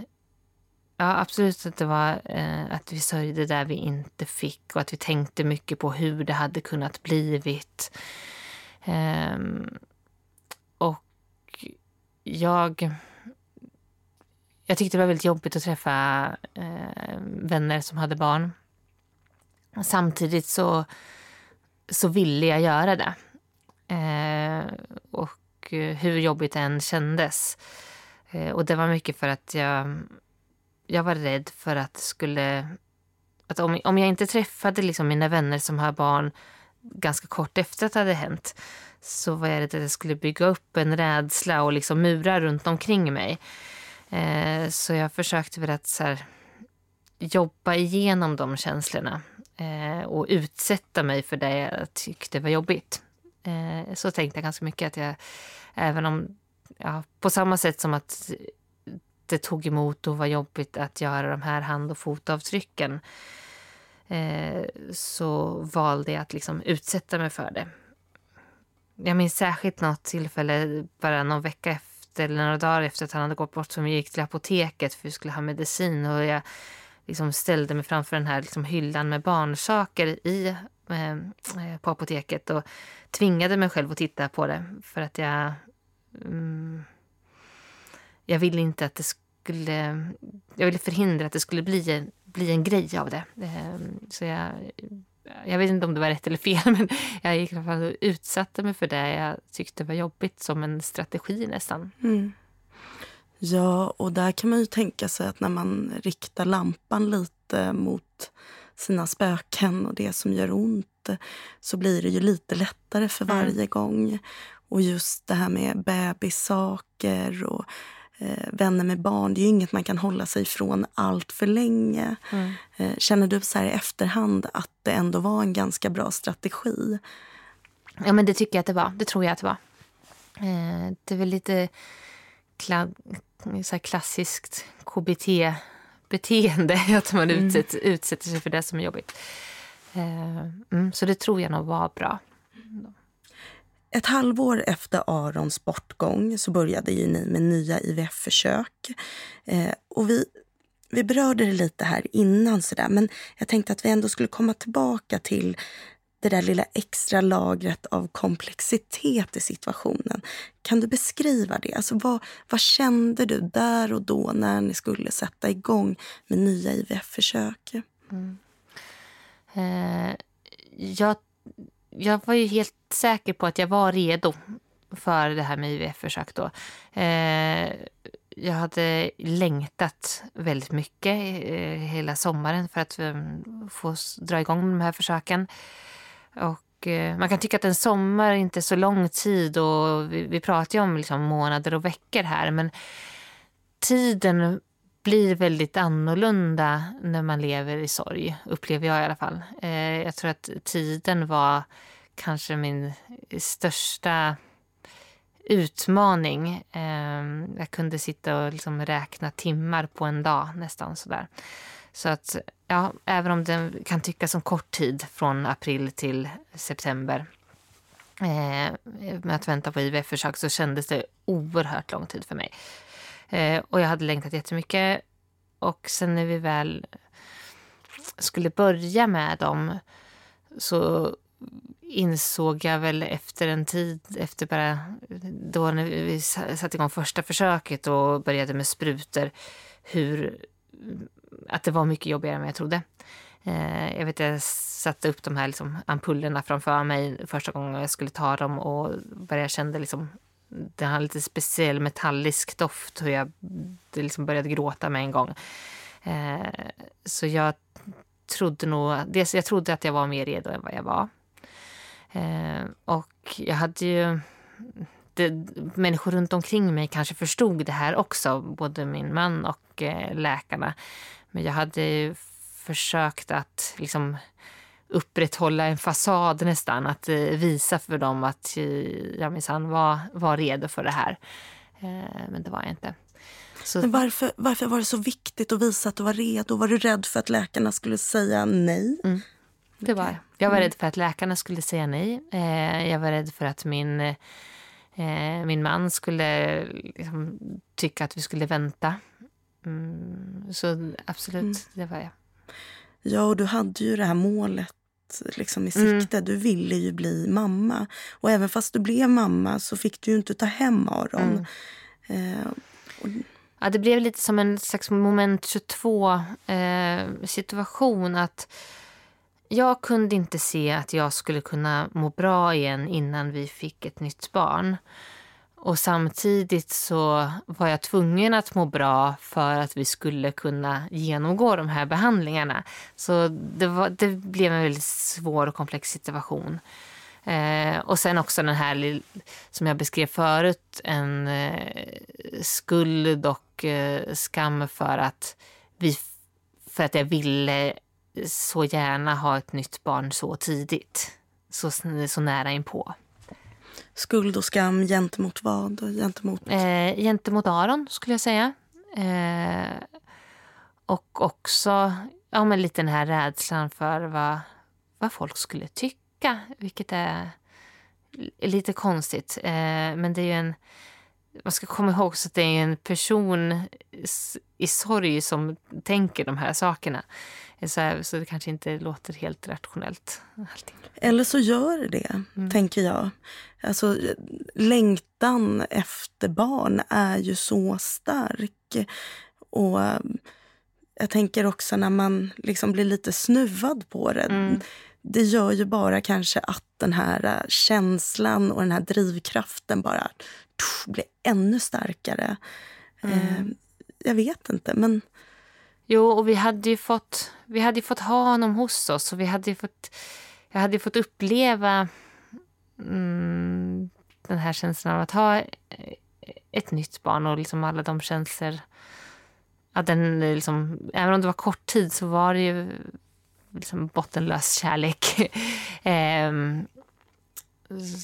Ja, absolut att det var eh, att vi sörjde där vi inte fick och att vi tänkte mycket på hur det hade kunnat blivit. Eh, och jag... Jag tyckte det var väldigt jobbigt att träffa eh, vänner som hade barn. Samtidigt så så ville jag göra det. Eh, och hur jobbigt det än kändes. Eh, och det var mycket för att jag, jag var rädd för att det skulle... Att om, om jag inte träffade liksom mina vänner som har barn ganska kort efter att det hade hänt så var jag rädd att jag skulle bygga upp en rädsla och liksom murar runt omkring mig. Eh, så jag försökte väl att så här, jobba igenom de känslorna eh, och utsätta mig för det jag tyckte var jobbigt. Eh, så tänkte jag ganska mycket att jag, även om, ja, på samma sätt som att det tog emot och var jobbigt att göra de här hand och fotavtrycken eh, så valde jag att liksom utsätta mig för det. Jag minns särskilt något tillfälle, bara någon vecka efter eller några dagar efter att han hade gått bort, som vi gick till apoteket för att vi skulle ha medicin. Och jag liksom ställde mig framför den här liksom hyllan med barnsaker i, eh, eh, på apoteket och tvingade mig själv att titta på det för att jag... Mm, jag ville inte att det skulle... Jag ville förhindra att det skulle bli bli en grej av det. Eh, så jag, jag vet inte om det var rätt eller fel, [laughs] men jag gick i alla fall och utsatte mig för det jag tyckte var jobbigt som en strategi nästan. Mm. Ja, och där kan man ju tänka sig att när man riktar lampan lite mot sina spöken och det som gör ont så blir det ju lite lättare för mm. varje mm. gång. Och just det här med bebissaker och vänner med barn, det är inget man kan hålla sig ifrån allt för länge. Mm. Eh, känner du så här i efterhand att det ändå var en ganska bra strategi? Ja, men det tycker jag att det var. Det tror jag att det var. Eh, det är väl lite så klassiskt KBT-beteende. [laughs] Att man mm. utsätter, utsätter sig för det som är jobbigt. Eh, mm, så det tror jag nog var bra. Ett halvår efter Arons bortgång så började ju ni med nya IVF-försök. Eh, och vi, vi berörde det lite här innan, så där, men jag tänkte att vi ändå skulle komma tillbaka till det där lilla extra lagret av komplexitet i situationen. Kan du beskriva det? Alltså vad, vad kände du där och då när ni skulle sätta igång med nya IVF-försök? Mm. Eh, jag, jag var ju helt säker på att jag var redo för det här med IVF-försök då. Eh, jag hade längtat väldigt mycket eh, hela sommaren för att um, få dra igång de här försöken. Och eh, man kan tycka att en sommar inte är så lång tid och vi, vi pratar ju om liksom månader och veckor här men tiden blir väldigt annorlunda när man lever i sorg, upplever jag i alla fall. Eh, jag tror att tiden var kanske min största utmaning. Eh, jag kunde sitta och liksom räkna timmar på en dag nästan sådär. Så att, ja, även om det kan tyckas som kort tid från april till september eh, med att vänta på IVF-försök så kändes det oerhört lång tid för mig. Eh, och jag hade längtat jättemycket. Och sen när vi väl skulle börja med dem så insåg jag väl efter en tid, efter bara då när vi satte igång första försöket och började med sprutor, hur att det var mycket jobbigare än jag trodde. Eh, jag vet jag satte upp de här liksom, ampullerna framför mig första gången jag skulle ta dem och började kände liksom det har lite speciell metallisk doft och jag liksom började gråta med en gång. Eh, så jag trodde nog, dels jag trodde att jag var mer redo än vad jag var. Eh, och jag hade ju det, människor runt omkring mig kanske förstod det här också, både min man och eh, läkarna. Men jag hade försökt att liksom upprätthålla en fasad nästan. Att eh, visa för dem att eh, jag minsann var, var redo för det här. Eh, men det var jag inte. Så... Men varför, varför var det så viktigt att visa att du var redo? Var du rädd för att läkarna skulle säga nej? Mm. Det var jag. Jag var mm. rädd för att läkarna skulle säga nej. Jag var rädd för att min, min man skulle liksom, tycka att vi skulle vänta. Mm, så absolut, mm. det var jag. Ja, och du hade ju det här målet liksom i mm. sikte. Mm. Du ville ju bli mamma. Och även fast du blev mamma så fick du ju inte ta hem Aron. Mm. Eh, och... Ja, det blev lite som en slags moment 22 eh, situation. att Jag kunde inte se att jag skulle kunna må bra igen innan vi fick ett nytt barn. Och samtidigt så var jag tvungen att må bra för att vi skulle kunna genomgå de här behandlingarna. Så det, var, det blev en väldigt svår och komplex situation. Eh, och sen också den här, som jag beskrev förut, en eh, skuld och eh, skam för att, vi, för att jag ville så gärna ha ett nytt barn så tidigt. Så, så nära inpå. Skuld och skam gentemot vad? Gentemot, eh, gentemot Aron, skulle jag säga. Eh, och också ja, men lite den här rädslan för vad, vad folk skulle tycka, vilket är lite konstigt. Eh, men det är ju en... Man ska komma ihåg att det är en person i sorg som tänker de här sakerna. Så, här, så det kanske inte låter helt rationellt. Allting. Eller så gör det, mm. tänker jag. Alltså, längtan efter barn är ju så stark. Och jag tänker också när man liksom blir lite snuvad på det. Mm. Det gör ju bara kanske att den här känslan och den här drivkraften bara tuff, blir ännu starkare. Mm. Eh, jag vet inte, men... Jo, och vi hade ju fått, vi hade fått ha honom hos oss och vi hade fått, jag hade fått uppleva mm, den här känslan av att ha ett nytt barn och liksom alla de känslor. Ja, den, liksom, även om det var kort tid så var det ju liksom bottenlös kärlek. [laughs] eh,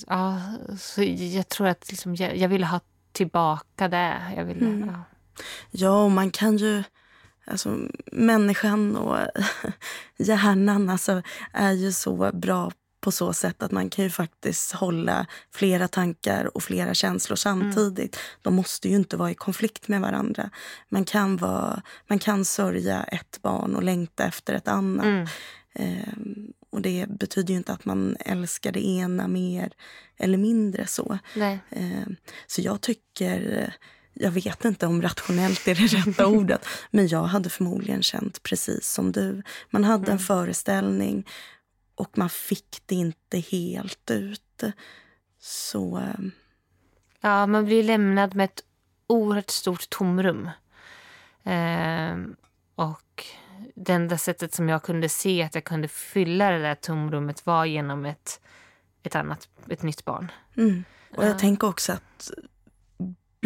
ja, så jag tror att liksom, jag, jag ville ha tillbaka det. Jag ville, mm. ja. ja, och man kan ju Alltså, människan och [laughs] hjärnan alltså, är ju så bra på så sätt att man kan ju faktiskt hålla flera tankar och flera känslor samtidigt. Mm. De måste ju inte vara i konflikt med varandra. Man kan, vara, man kan sörja ett barn och längta efter ett annat. Mm. Eh, och det betyder ju inte att man älskar det ena mer eller mindre så. Eh, så jag tycker jag vet inte om rationellt är det [laughs] rätta ordet, men jag hade förmodligen känt precis som du. Man hade mm. en föreställning och man fick det inte helt ut. Så... Eh, ja, man blir lämnad med ett oerhört stort tomrum. Eh, och det enda sättet som jag kunde se att jag kunde fylla det där tomrummet var genom ett, ett annat, ett nytt barn. Mm. Och jag uh. tänker också att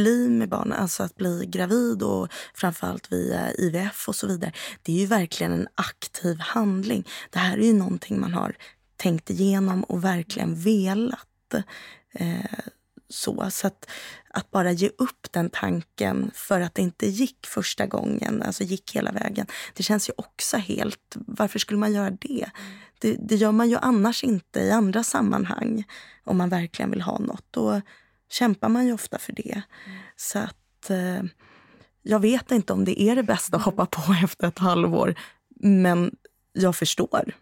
bli med barn, alltså att bli gravid och framförallt via IVF och så vidare. Det är ju verkligen en aktiv handling. Det här är ju någonting man har tänkt igenom och verkligen velat. Eh, så så att, att bara ge upp den tanken för att det inte gick första gången, alltså gick hela vägen. Det känns ju också helt... Varför skulle man göra det? Det, det gör man ju annars inte i andra sammanhang om man verkligen vill ha något. Och kämpar man ju ofta för det. Mm. Så att eh, jag vet inte om det är det bästa att hoppa på [laughs] efter ett halvår. Men jag förstår.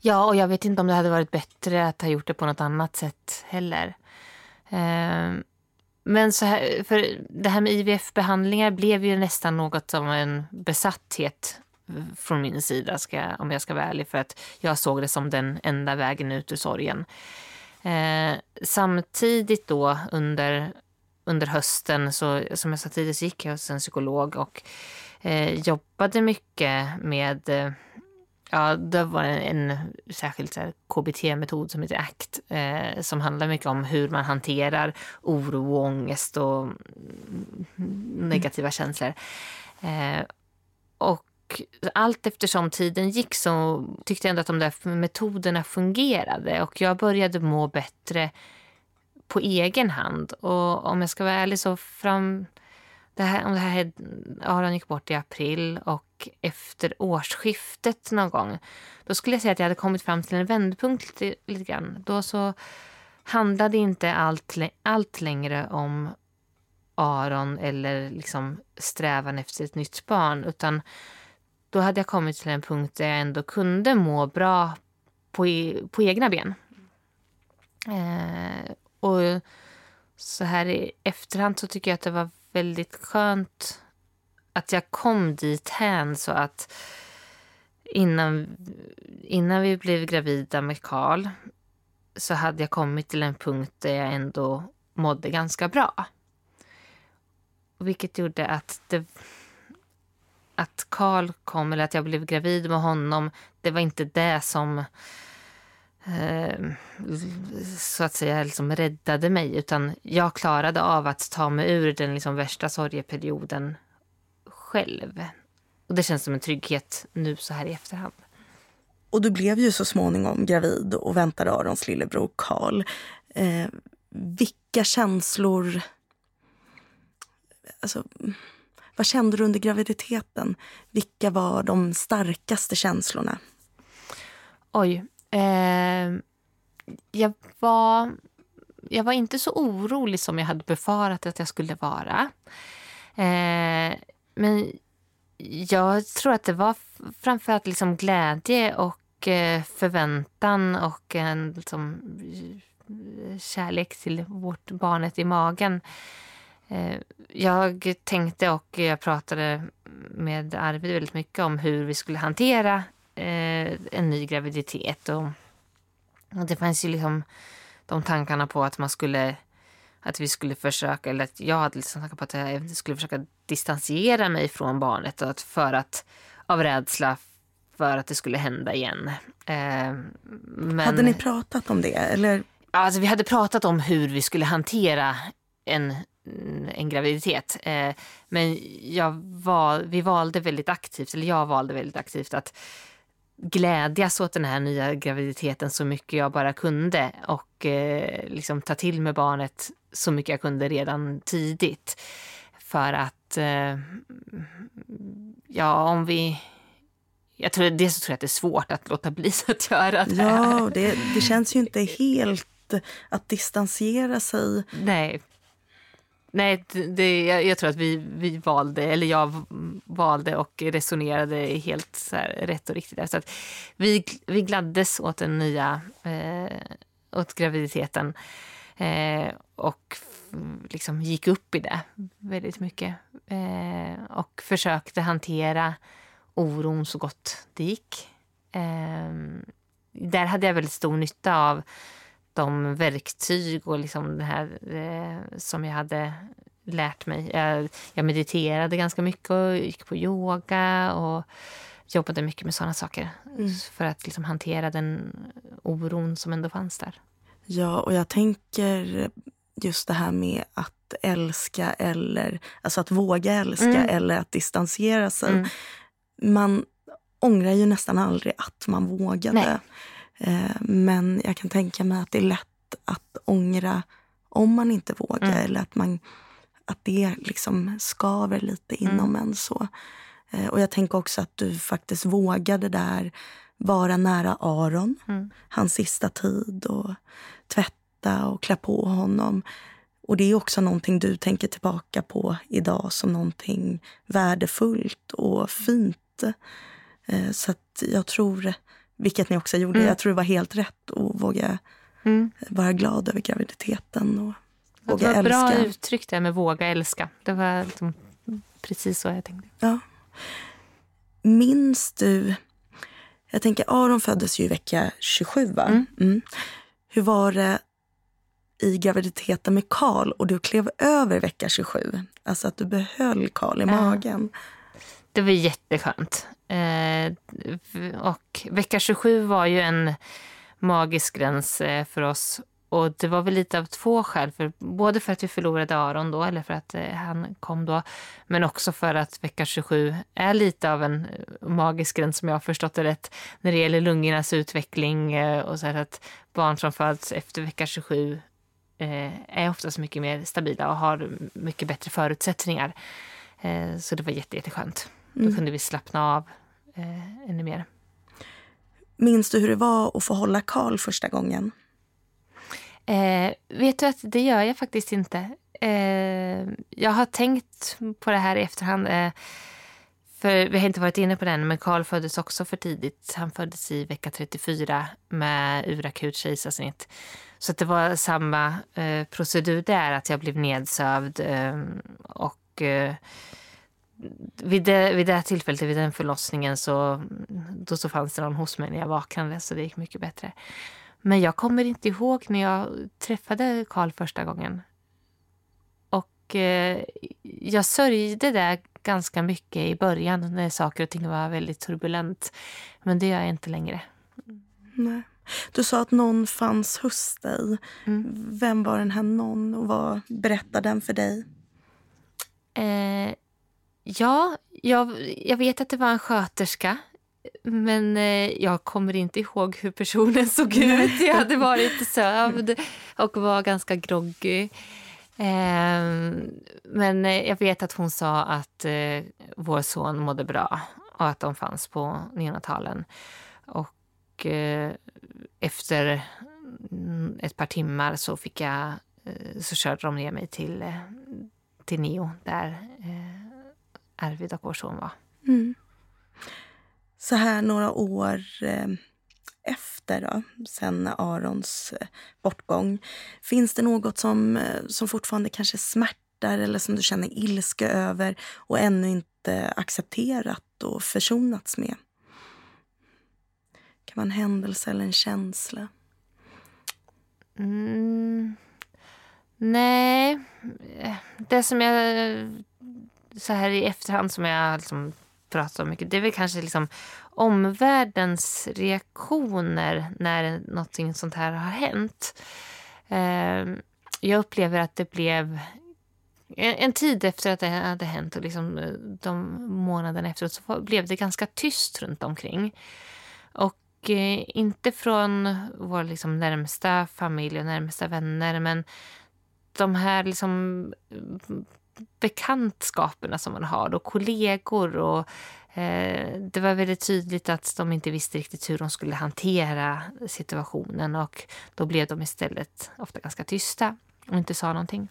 Ja, och jag vet inte om det hade varit bättre att ha gjort det på något annat sätt heller. Eh, men så här, för det här med IVF-behandlingar blev ju nästan något som en besatthet från min sida, ska, om jag ska vara ärlig. För att jag såg det som den enda vägen ut ur sorgen. Eh, samtidigt då under, under hösten, så, som jag sa tidigare, så gick jag hos en psykolog och eh, jobbade mycket med eh, Ja, det var en, en särskild KBT-metod som heter ACT eh, som handlar mycket om hur man hanterar oro, och ångest och mm, mm, negativa mm. känslor. Eh, och och allt eftersom tiden gick så tyckte jag ändå att de där metoderna fungerade och jag började må bättre på egen hand. Och om jag ska vara ärlig så fram... Det här, om det här Aron gick bort i april och efter årsskiftet någon gång då skulle jag säga att jag hade kommit fram till en vändpunkt lite, lite grann. Då så handlade inte allt, allt längre om Aron eller liksom strävan efter ett nytt barn. Utan då hade jag kommit till en punkt där jag ändå kunde må bra på, e, på egna ben. Eh, och så här i efterhand så tycker jag att det var väldigt skönt att jag kom dit hän så att innan, innan vi blev gravida med Karl så hade jag kommit till en punkt där jag ändå mådde ganska bra. Vilket gjorde att det att Karl kom, eller att jag blev gravid med honom, det var inte det som eh, så att säga liksom räddade mig. Utan jag klarade av att ta mig ur den liksom värsta sorgeperioden själv. Och det känns som en trygghet nu så här i efterhand. Och du blev ju så småningom gravid och väntade Arons lillebror Karl. Eh, vilka känslor... Alltså, vad kände du under graviditeten? Vilka var de starkaste känslorna? Oj. Eh, jag, var, jag var inte så orolig som jag hade befarat att jag skulle vara. Eh, men jag tror att det var framförallt liksom glädje och eh, förväntan och en liksom, eh, kärlek till vårt barnet i magen. Eh, jag tänkte och jag pratade med Arvid väldigt mycket om hur vi skulle hantera eh, en ny graviditet. Och, det fanns ju liksom de tankarna på att man skulle att vi skulle försöka, eller att jag hade liksom tankar på att jag skulle försöka distansera mig från barnet och att för att, av rädsla för att det skulle hända igen. Eh, men, hade ni pratat om det? Eller? Alltså, vi hade pratat om hur vi skulle hantera en, en graviditet. Eh, men jag val, vi valde väldigt aktivt, eller jag valde väldigt aktivt att glädjas åt den här nya graviditeten så mycket jag bara kunde och eh, liksom ta till mig barnet så mycket jag kunde redan tidigt. För att, eh, ja om vi... Jag tror, dels tror jag att det är svårt att låta bli [laughs] att göra det. Ja, det, det känns ju inte helt att distansera sig. Nej, Nej, det, jag, jag, tror att vi, vi valde, eller jag valde och resonerade helt så här, rätt och riktigt. Så att vi, vi gladdes åt den nya, eh, åt graviditeten. Eh, och liksom gick upp i det väldigt mycket. Eh, och försökte hantera oron så gott det gick. Eh, där hade jag väldigt stor nytta av de verktyg och liksom det här eh, som jag hade lärt mig. Jag, jag, mediterade ganska mycket och gick på yoga och jobbade mycket med sådana saker mm. för att liksom hantera den oron som ändå fanns där. Ja, och jag tänker just det här med att älska eller alltså att våga älska mm. eller att distansera sig. Mm. Man ångrar ju nästan aldrig att man vågade. Eh, men jag kan tänka mig att det är lätt att ångra om man inte vågar mm. eller att, man, att det liksom skaver lite inom mm. en. så. Eh, och jag tänker också att du faktiskt vågade där vara nära Aron, mm. hans sista tid och tvätta och klä på honom. Och det är också någonting du tänker tillbaka på idag som någonting värdefullt och fint. Eh, så jag tror vilket ni också gjorde. Mm. Jag tror det var helt rätt att våga mm. vara glad över graviditeten och våga älska. Det var älska. bra uttryck det med våga älska. Det var liksom precis så jag tänkte. Ja. Minns du... Jag tänker, Aron föddes ju i vecka 27, va? Mm. mm. Hur var det i graviditeten med Karl och du klev över vecka 27? Alltså att du behöll Karl i magen. Det var jätteskönt. Eh, och vecka 27 var ju en magisk gräns eh, för oss och det var väl lite av två skäl. För, både för att vi förlorade Aron då, eller för att eh, han kom då. Men också för att vecka 27 är lite av en eh, magisk gräns som jag har förstått det rätt. När det gäller lungornas utveckling eh, och så här att barn som föds efter vecka 27 eh, är oftast mycket mer stabila och har mycket bättre förutsättningar. Eh, så det var jätte, jätteskönt. Mm. Då kunde vi slappna av eh, ännu mer. Minns du hur det var att få hålla Karl första gången? Eh, vet du att det gör jag faktiskt inte. Eh, jag har tänkt på det här i efterhand. Eh, för vi har inte varit inne på den, men Karl föddes också för tidigt. Han föddes i vecka 34 med urakut kejsarsnitt. Så det var samma eh, procedur där, att jag blev nedsövd. Eh, och eh, vid det, vid det tillfället, vid den förlossningen, så, då så fanns det någon hos mig när jag vaknade, så det gick mycket bättre. Men jag kommer inte ihåg när jag träffade Karl första gången. Och eh, jag sörjde det ganska mycket i början när saker och ting var väldigt turbulent. Men det gör jag inte längre. Nej. Du sa att någon fanns hos dig. Mm. Vem var den här någon och vad berättade den för dig? Eh, ja, jag, jag vet att det var en sköterska men eh, jag kommer inte ihåg hur personen [laughs] såg ut. Jag hade varit sövd och var ganska groggy. Eh, men eh, jag vet att hon sa att eh, vår son mådde bra och att de fanns på neonatalen. Och eh, efter ett par timmar så fick jag eh, så körde de ner mig till, eh, till Neo där Arvid och vår son var. Mm så här några år eh, efter, då, sen Arons eh, bortgång. Finns det något som, eh, som fortfarande kanske smärtar eller som du känner ilska över och ännu inte accepterat och försonats med? Det kan vara en händelse eller en känsla. Mm. Nej, det som jag så här i efterhand som jag liksom pratat om mycket, det är väl kanske liksom omvärldens reaktioner när någonting sånt här har hänt. Ehm, jag upplever att det blev en tid efter att det hade hänt och liksom eh, de månaderna efteråt så blev det ganska tyst runt omkring. Och eh, inte från vår liksom närmsta familj och närmsta vänner men de här liksom bekantskaperna som man har och kollegor och Eh, det var väldigt tydligt att de inte visste riktigt hur de skulle hantera situationen och då blev de istället ofta ganska tysta och inte sa någonting.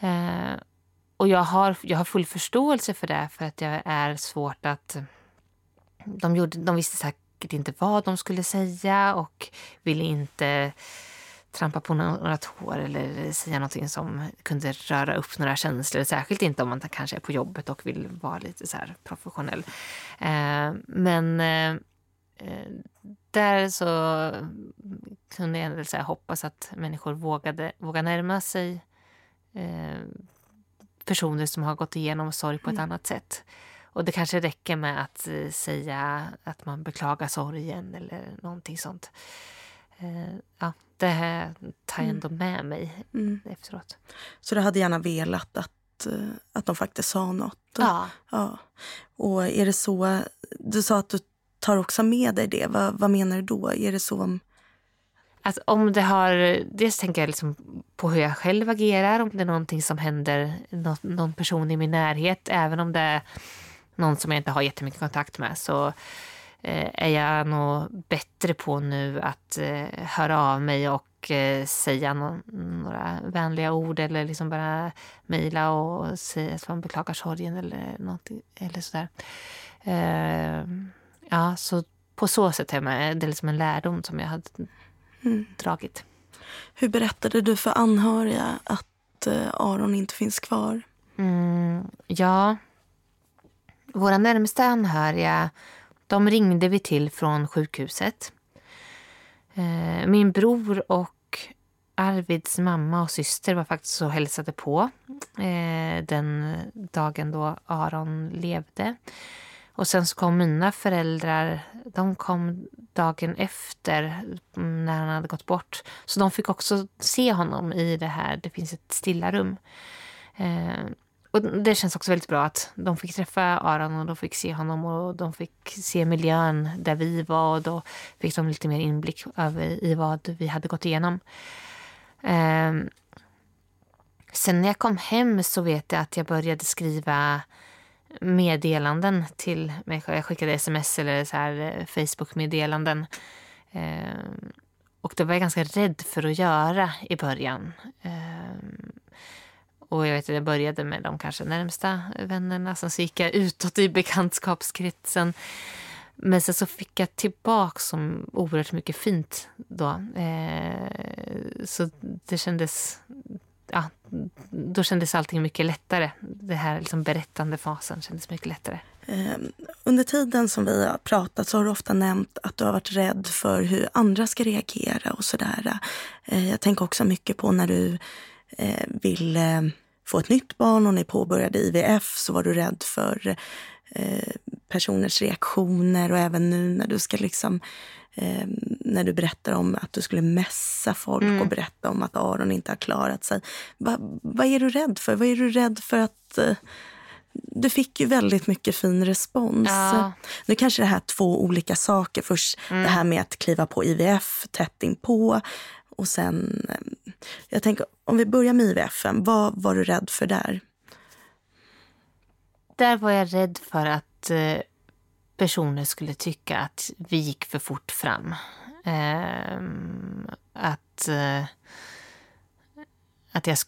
Eh, och jag har, jag har full förståelse för det för att jag är svårt att... De, gjorde, de visste säkert inte vad de skulle säga och ville inte trampa på några tår eller säga någonting som kunde röra upp några känslor. Särskilt inte om man kanske är på jobbet och vill vara lite så professionell. Eh, men eh, där så kunde jag ändå säga, hoppas att människor vågade, vågade närma sig eh, personer som har gått igenom sorg på ett mm. annat sätt. Och det kanske räcker med att eh, säga att man beklagar sorgen eller någonting sånt. Eh, ja, det här tar jag ändå mm. med mig mm. efteråt. Så du hade gärna velat att, eh, att de faktiskt sa något? Ja. ja. Och är det så, du sa att du tar också med dig det. Vad, vad menar du då? Är det så om... Att om det har, dels tänker jag liksom på hur jag själv agerar, om det är någonting som händer någon, någon person i min närhet, även om det är någon som jag inte har jättemycket kontakt med så är jag nog bättre på nu att eh, höra av mig och eh, säga några vänliga ord eller liksom bara mejla och säga att man beklagar sorgen eller något eller sådär. Ja, så på så sätt är det liksom en lärdom som jag hade mm. dragit. Hur berättade du för anhöriga att Aron inte finns kvar? Mm, ja, våra närmsta anhöriga de ringde vi till från sjukhuset. Eh, min bror och Arvids mamma och syster var faktiskt så hälsade på eh, den dagen då Aron levde. Och sen så kom mina föräldrar, de kom dagen efter mm, när han hade gått bort. Så de fick också se honom i det här, det finns ett stilla rum. Eh, och det känns också väldigt bra att de fick träffa Aron och de fick se honom och de fick se miljön där vi var och då fick de lite mer inblick över i vad vi hade gått igenom. Eh, sen när jag kom hem så vet jag att jag började skriva meddelanden till mig Jag skickade sms eller så här eh, Facebook-meddelanden. Eh, och det var jag ganska rädd för att göra i början. Eh, och jag vet att jag började med de kanske närmsta vännerna. Sen så gick jag utåt i bekantskapskretsen. Men sen så fick jag tillbaka så oerhört mycket fint då. Eh, så det kändes... Ja, då kändes allting mycket lättare. Det här liksom berättande fasen kändes mycket lättare. Ehm, under tiden som vi har pratat så har du ofta nämnt att du har varit rädd för hur andra ska reagera och sådär. Eh, jag tänker också mycket på när du ville få ett nytt barn och ni påbörjade IVF så var du rädd för eh, personers reaktioner och även nu när du ska liksom eh, när du berättar om att du skulle mässa folk mm. och berätta om att Aron inte har klarat sig. Va, vad är du rädd för? Vad är du rädd för att eh, du fick ju väldigt mycket fin respons. Ja. Nu kanske det här är två olika saker. Först mm. det här med att kliva på IVF tätt inpå och sen, eh, jag tänker om vi börjar med IVF, vad var du rädd för där? Där var jag rädd för att eh, personer skulle tycka att vi gick för fort fram. Ehm, att, eh, att, jag,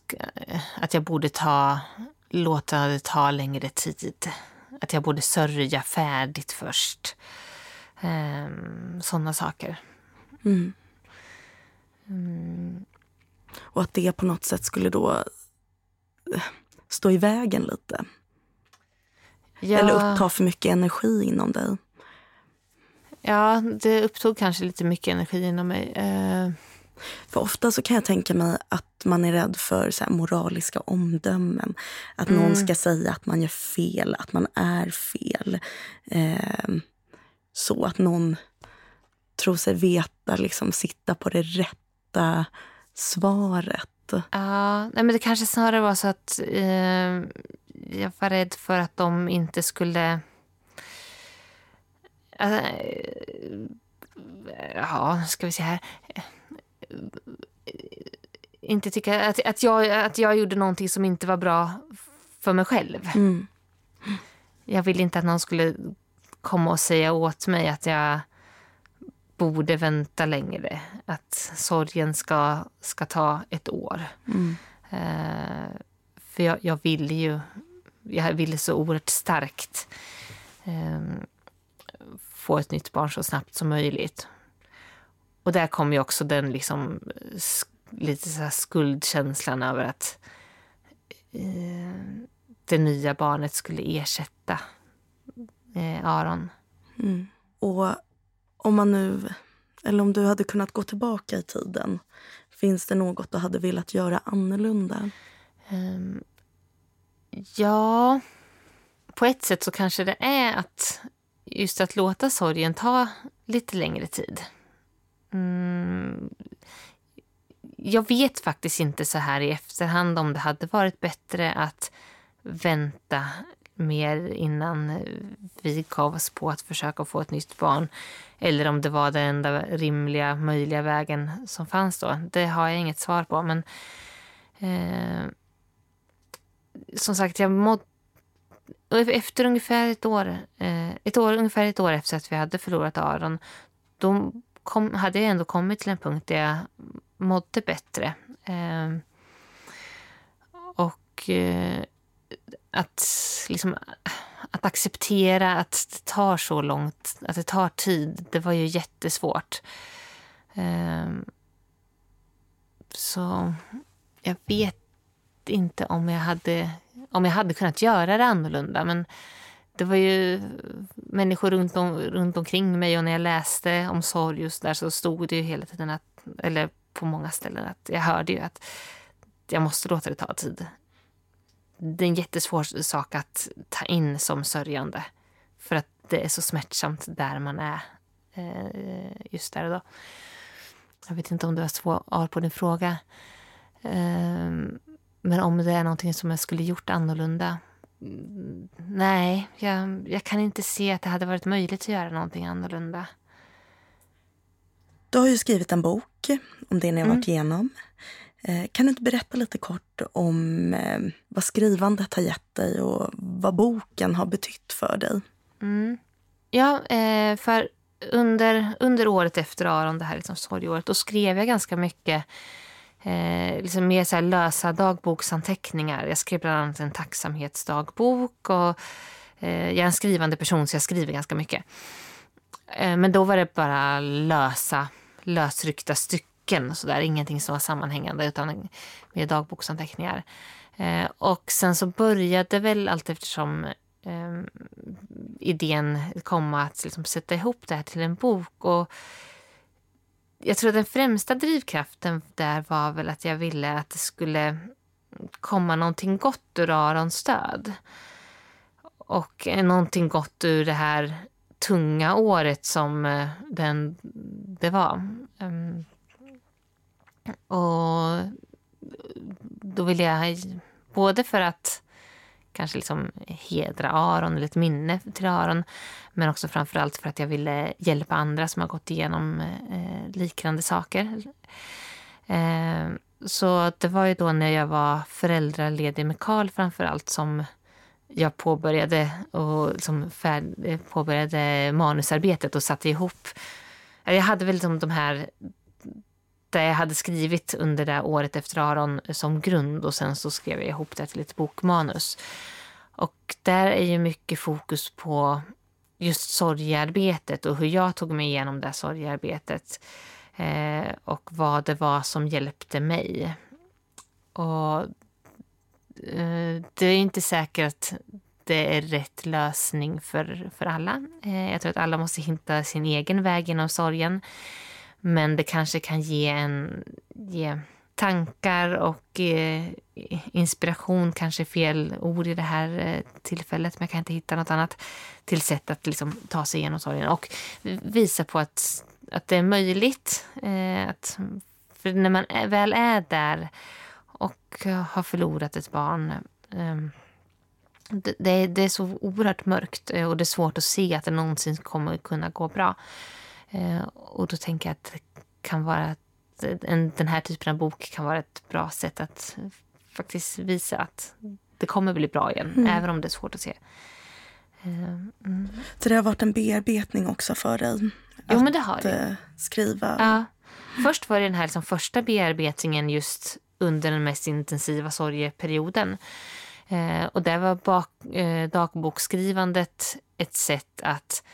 att jag borde ta, låta det ta längre tid. Att jag borde sörja färdigt först. Sådana saker. Mm. Mm. Och att det på något sätt skulle då eh, stå i vägen lite. Ja. Eller uppta för mycket energi inom dig. Ja, det upptog kanske lite mycket energi inom mig. Uh... För ofta så kan jag tänka mig att man är rädd för så moraliska omdömen. Att mm. någon ska säga att man gör fel, att man är fel. Uh, så att någon tror sig veta, liksom sitta på det rätta svaret. Ja, nej men det kanske snarare var så att eh, jag var rädd för att de inte skulle... Alltså, ja, ska vi se här. Inte tycka att, att, jag, att jag gjorde någonting som inte var bra för mig själv. Mm. Jag ville inte att någon skulle komma och säga åt mig att jag borde vänta längre. Att sorgen ska, ska ta ett år. Mm. Uh, för jag, jag ville ju, jag ville så oerhört starkt uh, få ett nytt barn så snabbt som möjligt. Och där kom ju också den liksom lite så skuldkänslan över att uh, det nya barnet skulle ersätta Aron. Mm. Och om man nu, eller om du hade kunnat gå tillbaka i tiden, finns det något du hade velat göra annorlunda? Um, ja, på ett sätt så kanske det är att just att låta sorgen ta lite längre tid. Mm, jag vet faktiskt inte så här i efterhand om det hade varit bättre att vänta mer innan vi gav oss på att försöka få ett nytt barn. Eller om det var den enda rimliga, möjliga vägen som fanns då. Det har jag inget svar på. Men eh, som sagt, jag mådde efter ungefär ett år, eh, ett år, ungefär ett år efter att vi hade förlorat Aron, då kom, hade jag ändå kommit till en punkt där jag mådde bättre. Eh, och eh, att, liksom, att acceptera att det tar så långt, att det tar tid, det var ju jättesvårt. Um, så jag vet inte om jag hade, om jag hade kunnat göra det annorlunda. Men det var ju människor runt, om, runt omkring mig och när jag läste om sorg just där så stod det ju hela tiden att, eller på många ställen att jag hörde ju att jag måste låta det ta tid det är en jättesvår sak att ta in som sörjande. För att det är så smärtsamt där man är just där och då. Jag vet inte om det var svar på din fråga. Ehm, men om det är någonting som jag skulle gjort annorlunda? Nej, jag, jag kan inte se att det hade varit möjligt att göra någonting annorlunda. Du har ju skrivit en bok om det ni har varit mm. igenom. Eh, kan du inte berätta lite kort om eh, vad skrivandet har gett dig och vad boken har betytt för dig? Mm. Ja, eh, för under, under året efter Aron, det här liksom sorgåret, då skrev jag ganska mycket eh, liksom mer så lösa dagboksanteckningar. Jag skrev bland annat en tacksamhetsdagbok. Och, eh, jag är en skrivande person så jag skriver ganska mycket. Eh, men då var det bara lösa, lösryckta stycken stycken, så där. Ingenting som var sammanhängande utan mer dagboksanteckningar. Eh, och sen så började väl allt eftersom eh, idén komma att liksom sätta ihop det här till en bok. Och jag tror att den främsta drivkraften där var väl att jag ville att det skulle komma någonting gott ur Arons död. Och någonting gott ur det här tunga året som eh, den, det var. Um, och då ville jag, både för att kanske liksom hedra Aron, eller ett minne till Aron. Men också framförallt för att jag ville hjälpa andra som har gått igenom eh, liknande saker. Eh, så det var ju då när jag var föräldraledig med Karl framförallt som jag påbörjade, och liksom färd, eh, påbörjade manusarbetet och satte ihop. Jag hade väl liksom de här Eh, hade skrivit under det året efter Aron som grund och sen så skrev jag ihop det till ett bokmanus. Och där är ju mycket fokus på just sorgearbetet och hur jag tog mig igenom det sorgearbetet. Eh, och vad det var som hjälpte mig. Och eh, det är inte säkert att det är rätt lösning för, för alla. Eh, jag tror att alla måste hitta sin egen väg genom sorgen. Men det kanske kan ge, en, ge tankar och eh, inspiration, kanske fel ord i det här eh, tillfället, men jag kan inte hitta något annat till sätt att liksom, ta sig igenom sorgen och visa på att, att det är möjligt. Eh, att, för när man är, väl är där och har förlorat ett barn ehm, det, det, det, är så oerhört mörkt eh, och det är svårt att se att det någonsin kommer kunna gå bra. Eh, och då tänker jag att det kan vara en, den här typen av bok kan vara ett bra sätt att faktiskt visa att det kommer bli bra igen, mm. även om det är svårt att se. Eh, mm. Så det har varit en bearbetning också för dig? Jo, men det har det. Eh, skriva? Ja. Först var det den här liksom första bearbetningen just under den mest intensiva sorgeperioden. Eh, och där var bak, eh, dagboksskrivandet ett sätt att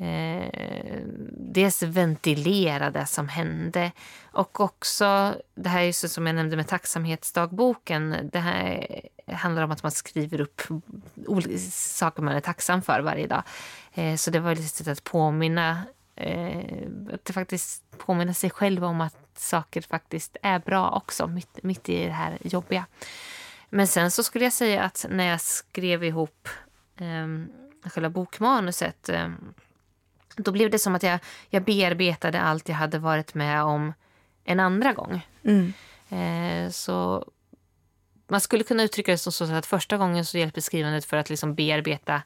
eh, dels ventilera det som hände och också, det här är som jag nämnde med tacksamhetsdagboken, det här handlar om att man skriver upp saker man är tacksam för varje dag. Eh, så det var ett sätt att påminna eh, att faktiskt påminna sig själv om att saker faktiskt är bra också, mitt, mitt i det här jobbiga. Men sen så skulle jag säga att när jag skrev ihop eh, själva bokmanuset eh, då blev det som att jag, jag bearbetade allt jag hade varit med om en andra gång. Mm. Eh, så man skulle kunna uttrycka det så att första gången så hjälpte skrivandet för att liksom bearbeta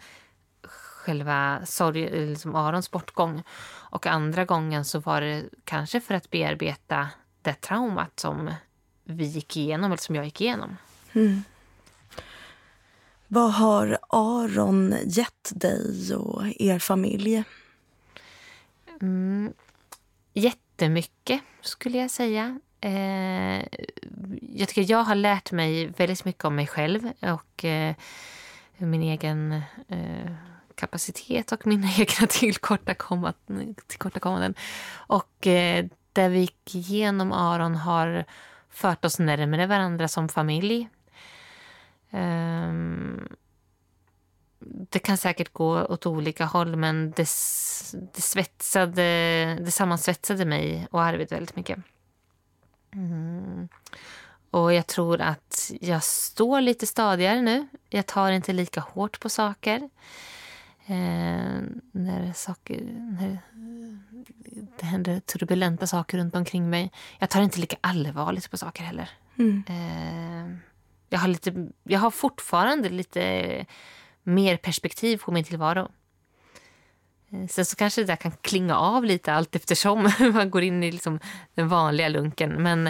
själva sorg, liksom Arons bortgång. Och andra gången så var det kanske för att bearbeta det traumat som vi gick igenom, eller som jag gick igenom. Mm. Vad har Aron gett dig och er familj? Mm, jättemycket, skulle jag säga. Eh, jag tycker jag har lärt mig väldigt mycket om mig själv och eh, min egen eh, kapacitet och mina [laughs] egna tillkortakommanden. Och eh, det vi gick igenom, Aron, har fört oss närmare varandra som familj. Um, det kan säkert gå åt olika håll men det, det, svetsade, det sammansvetsade mig och Arvid väldigt mycket. Mm. Och jag tror att jag står lite stadigare nu. Jag tar inte lika hårt på saker. Eh, när, saker, när det händer turbulenta saker runt omkring mig. Jag tar inte lika allvarligt på saker heller. Mm. Eh, jag, har lite, jag har fortfarande lite mer perspektiv på min tillvaro. Eh, sen så kanske det där kan klinga av lite allt eftersom [laughs] man går in i liksom den vanliga lunken. Men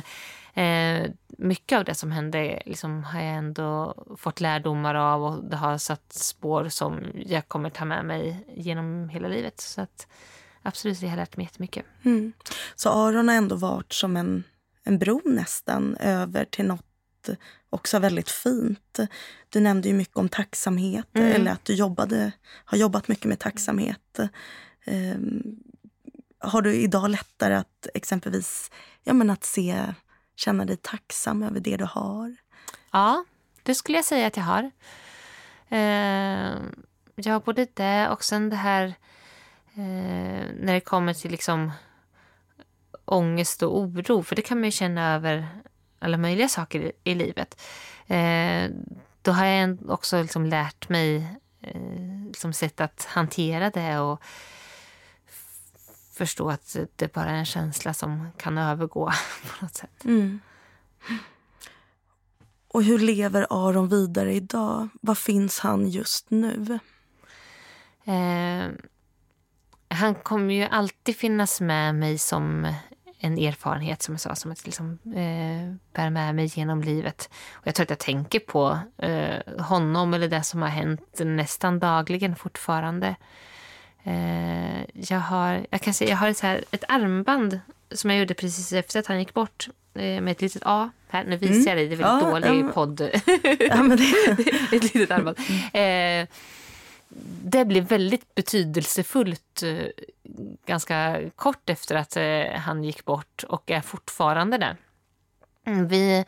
eh, mycket av det som hände liksom, har jag ändå fått lärdomar av och det har satt spår som jag kommer ta med mig genom hela livet. Så att, absolut, det har lärt mig jättemycket. Mm. Så Aron har ändå varit som en, en bro nästan över till något också väldigt fint. Du nämnde ju mycket om tacksamhet, mm. eller att du jobbade, har jobbat mycket med tacksamhet. Um, har du idag lättare att exempelvis ja, men att se, känna dig tacksam över det du har? Ja, det skulle jag säga att jag har. Uh, ja, både det och sen det här uh, när det kommer till liksom ångest och oro. För det kan man ju känna över alla möjliga saker i, i livet. Eh, då har jag också liksom lärt mig eh, liksom sätt att hantera det och förstå att det bara är en känsla som kan övergå [laughs] på något sätt. Mm. Och hur lever Aron vidare idag? Var finns han just nu? Eh, han kommer ju alltid finnas med mig som en erfarenhet som jag sa, som att liksom, eh, bär med mig genom livet. Och jag tror att jag tänker på eh, honom eller det som har hänt nästan dagligen fortfarande. Eh, jag, har, jag kan säga, jag har ett, så här, ett armband som jag gjorde precis efter att han gick bort eh, med ett litet A. Här, nu visar mm. jag dig, det är väldigt ja, dålig ja, podd. Ja, men det... [laughs] ett litet armband. Eh, det blev väldigt betydelsefullt eh, ganska kort efter att eh, han gick bort och är fortfarande det. Mm, vi,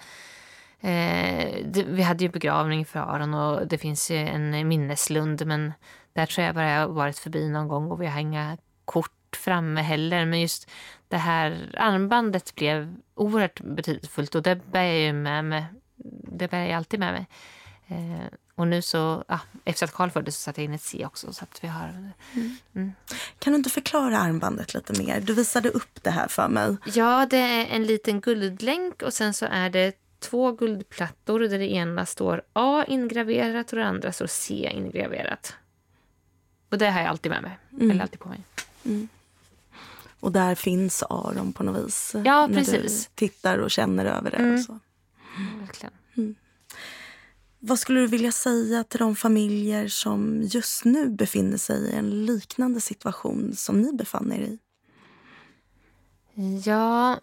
eh, vi hade ju begravning för Aron och det finns ju en minneslund men där tror jag bara jag varit förbi någon gång och vi har inga kort framme heller. Men just det här armbandet blev oerhört betydelsefullt och det bär jag ju med mig. Det bär jag alltid med mig. Eh, och nu så, ja, efter att Karl föddes så satte jag in ett C också. Så att vi har, mm. Mm. Kan du inte förklara armbandet lite mer? Du visade upp det här för mig. Ja, det är en liten guldlänk och sen så är det två guldplattor där det ena står A ingraverat och det andra står C ingraverat. Och det har jag alltid med mig. Mm. Eller alltid på mig. Mm. Och där finns Aron på något vis. Ja, precis. När du tittar och känner över det. Och mm. så. Verkligen. Vad skulle du vilja säga till de familjer som just nu befinner sig i en liknande situation som ni befann er i? Ja,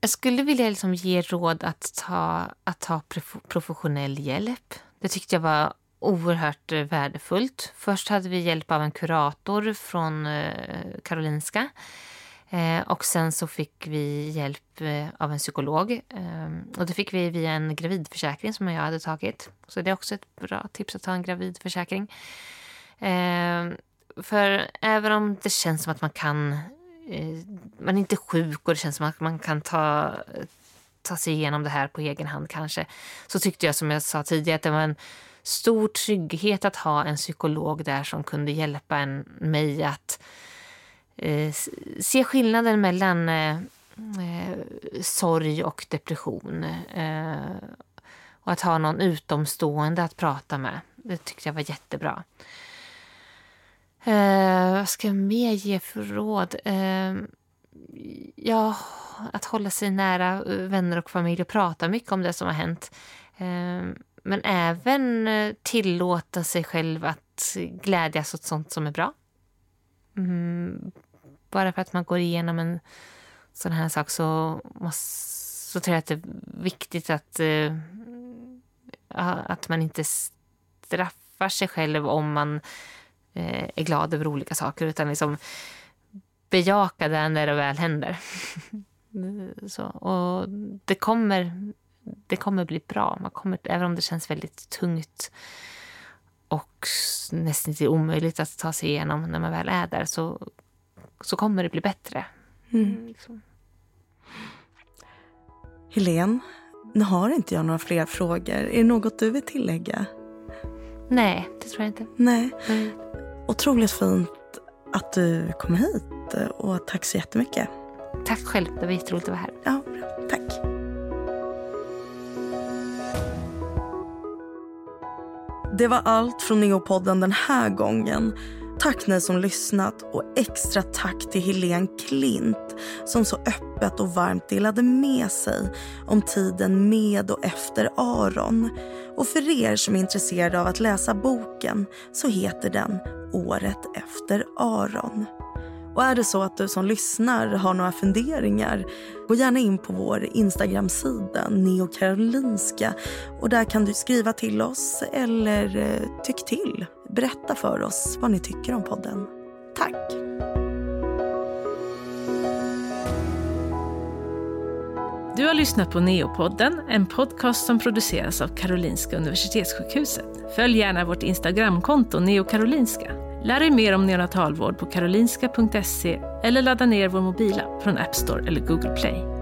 jag skulle vilja liksom ge råd att ta, att ta professionell hjälp. Det tyckte jag var oerhört värdefullt. Först hade vi hjälp av en kurator från eh, Karolinska Eh, och sen så fick vi hjälp eh, av en psykolog. Eh, och det fick vi via en gravidförsäkring som jag hade tagit. Så det är också ett bra tips att ta en gravidförsäkring. Ehm, för även om det känns som att man kan... Eh, man är inte sjuk och det känns som att man kan ta, ta sig igenom det här på egen hand kanske. Så tyckte jag som jag sa tidigare att det var en stor trygghet att ha en psykolog där som kunde hjälpa en, mig att eh, se skillnaden mellan eh, eh, sorg och depression. Eh, och att ha någon utomstående att prata med. Det tyckte jag var jättebra. Eh, vad ska jag mer ge för råd? Eh, ja, att hålla sig nära eh, vänner och familj och prata mycket om det som har hänt. Ehm, men även eh, tillåta sig själv att glädjas åt sånt som är bra. Mm, bara för att man går igenom en sån här sak så, måste, så tror jag att det är viktigt att, uh, att man inte straffar sig själv om man uh, är glad över olika saker utan liksom bejaka det när det väl händer. [laughs] så, och det kommer, det kommer bli bra. Man kommer, även om det känns väldigt tungt och nästan omöjligt att ta sig igenom när man väl är där så, så kommer det bli bättre. Mm. mm liksom. Helene, nu har inte jag några fler frågor. Är det något du vill tillägga? Nej, det tror jag inte. Nej. Mm. Otroligt fint att du kom hit och tack så jättemycket. Tack själv, det var jätteroligt att vara här. Ja, tack. Det var allt från Neopodden den här gången. Tack ni som lyssnat och extra tack till Helene Klint som så öppet och varmt delade med sig om tiden med och efter Aron. Och för er som är intresserade av att läsa boken så heter den Året efter Aron. Och är det så att du som lyssnar har några funderingar, gå gärna in på vår Instagram-sida Neokarolinska och där kan du skriva till oss eller eh, tyck till. Berätta för oss vad ni tycker om podden. Tack! Du har lyssnat på Neopodden, en podcast som produceras av Karolinska Universitetssjukhuset. Följ gärna vårt Instagramkonto neokarolinska. Lär dig mer om neonatalvård på karolinska.se eller ladda ner vår mobila från App Store eller Google Play.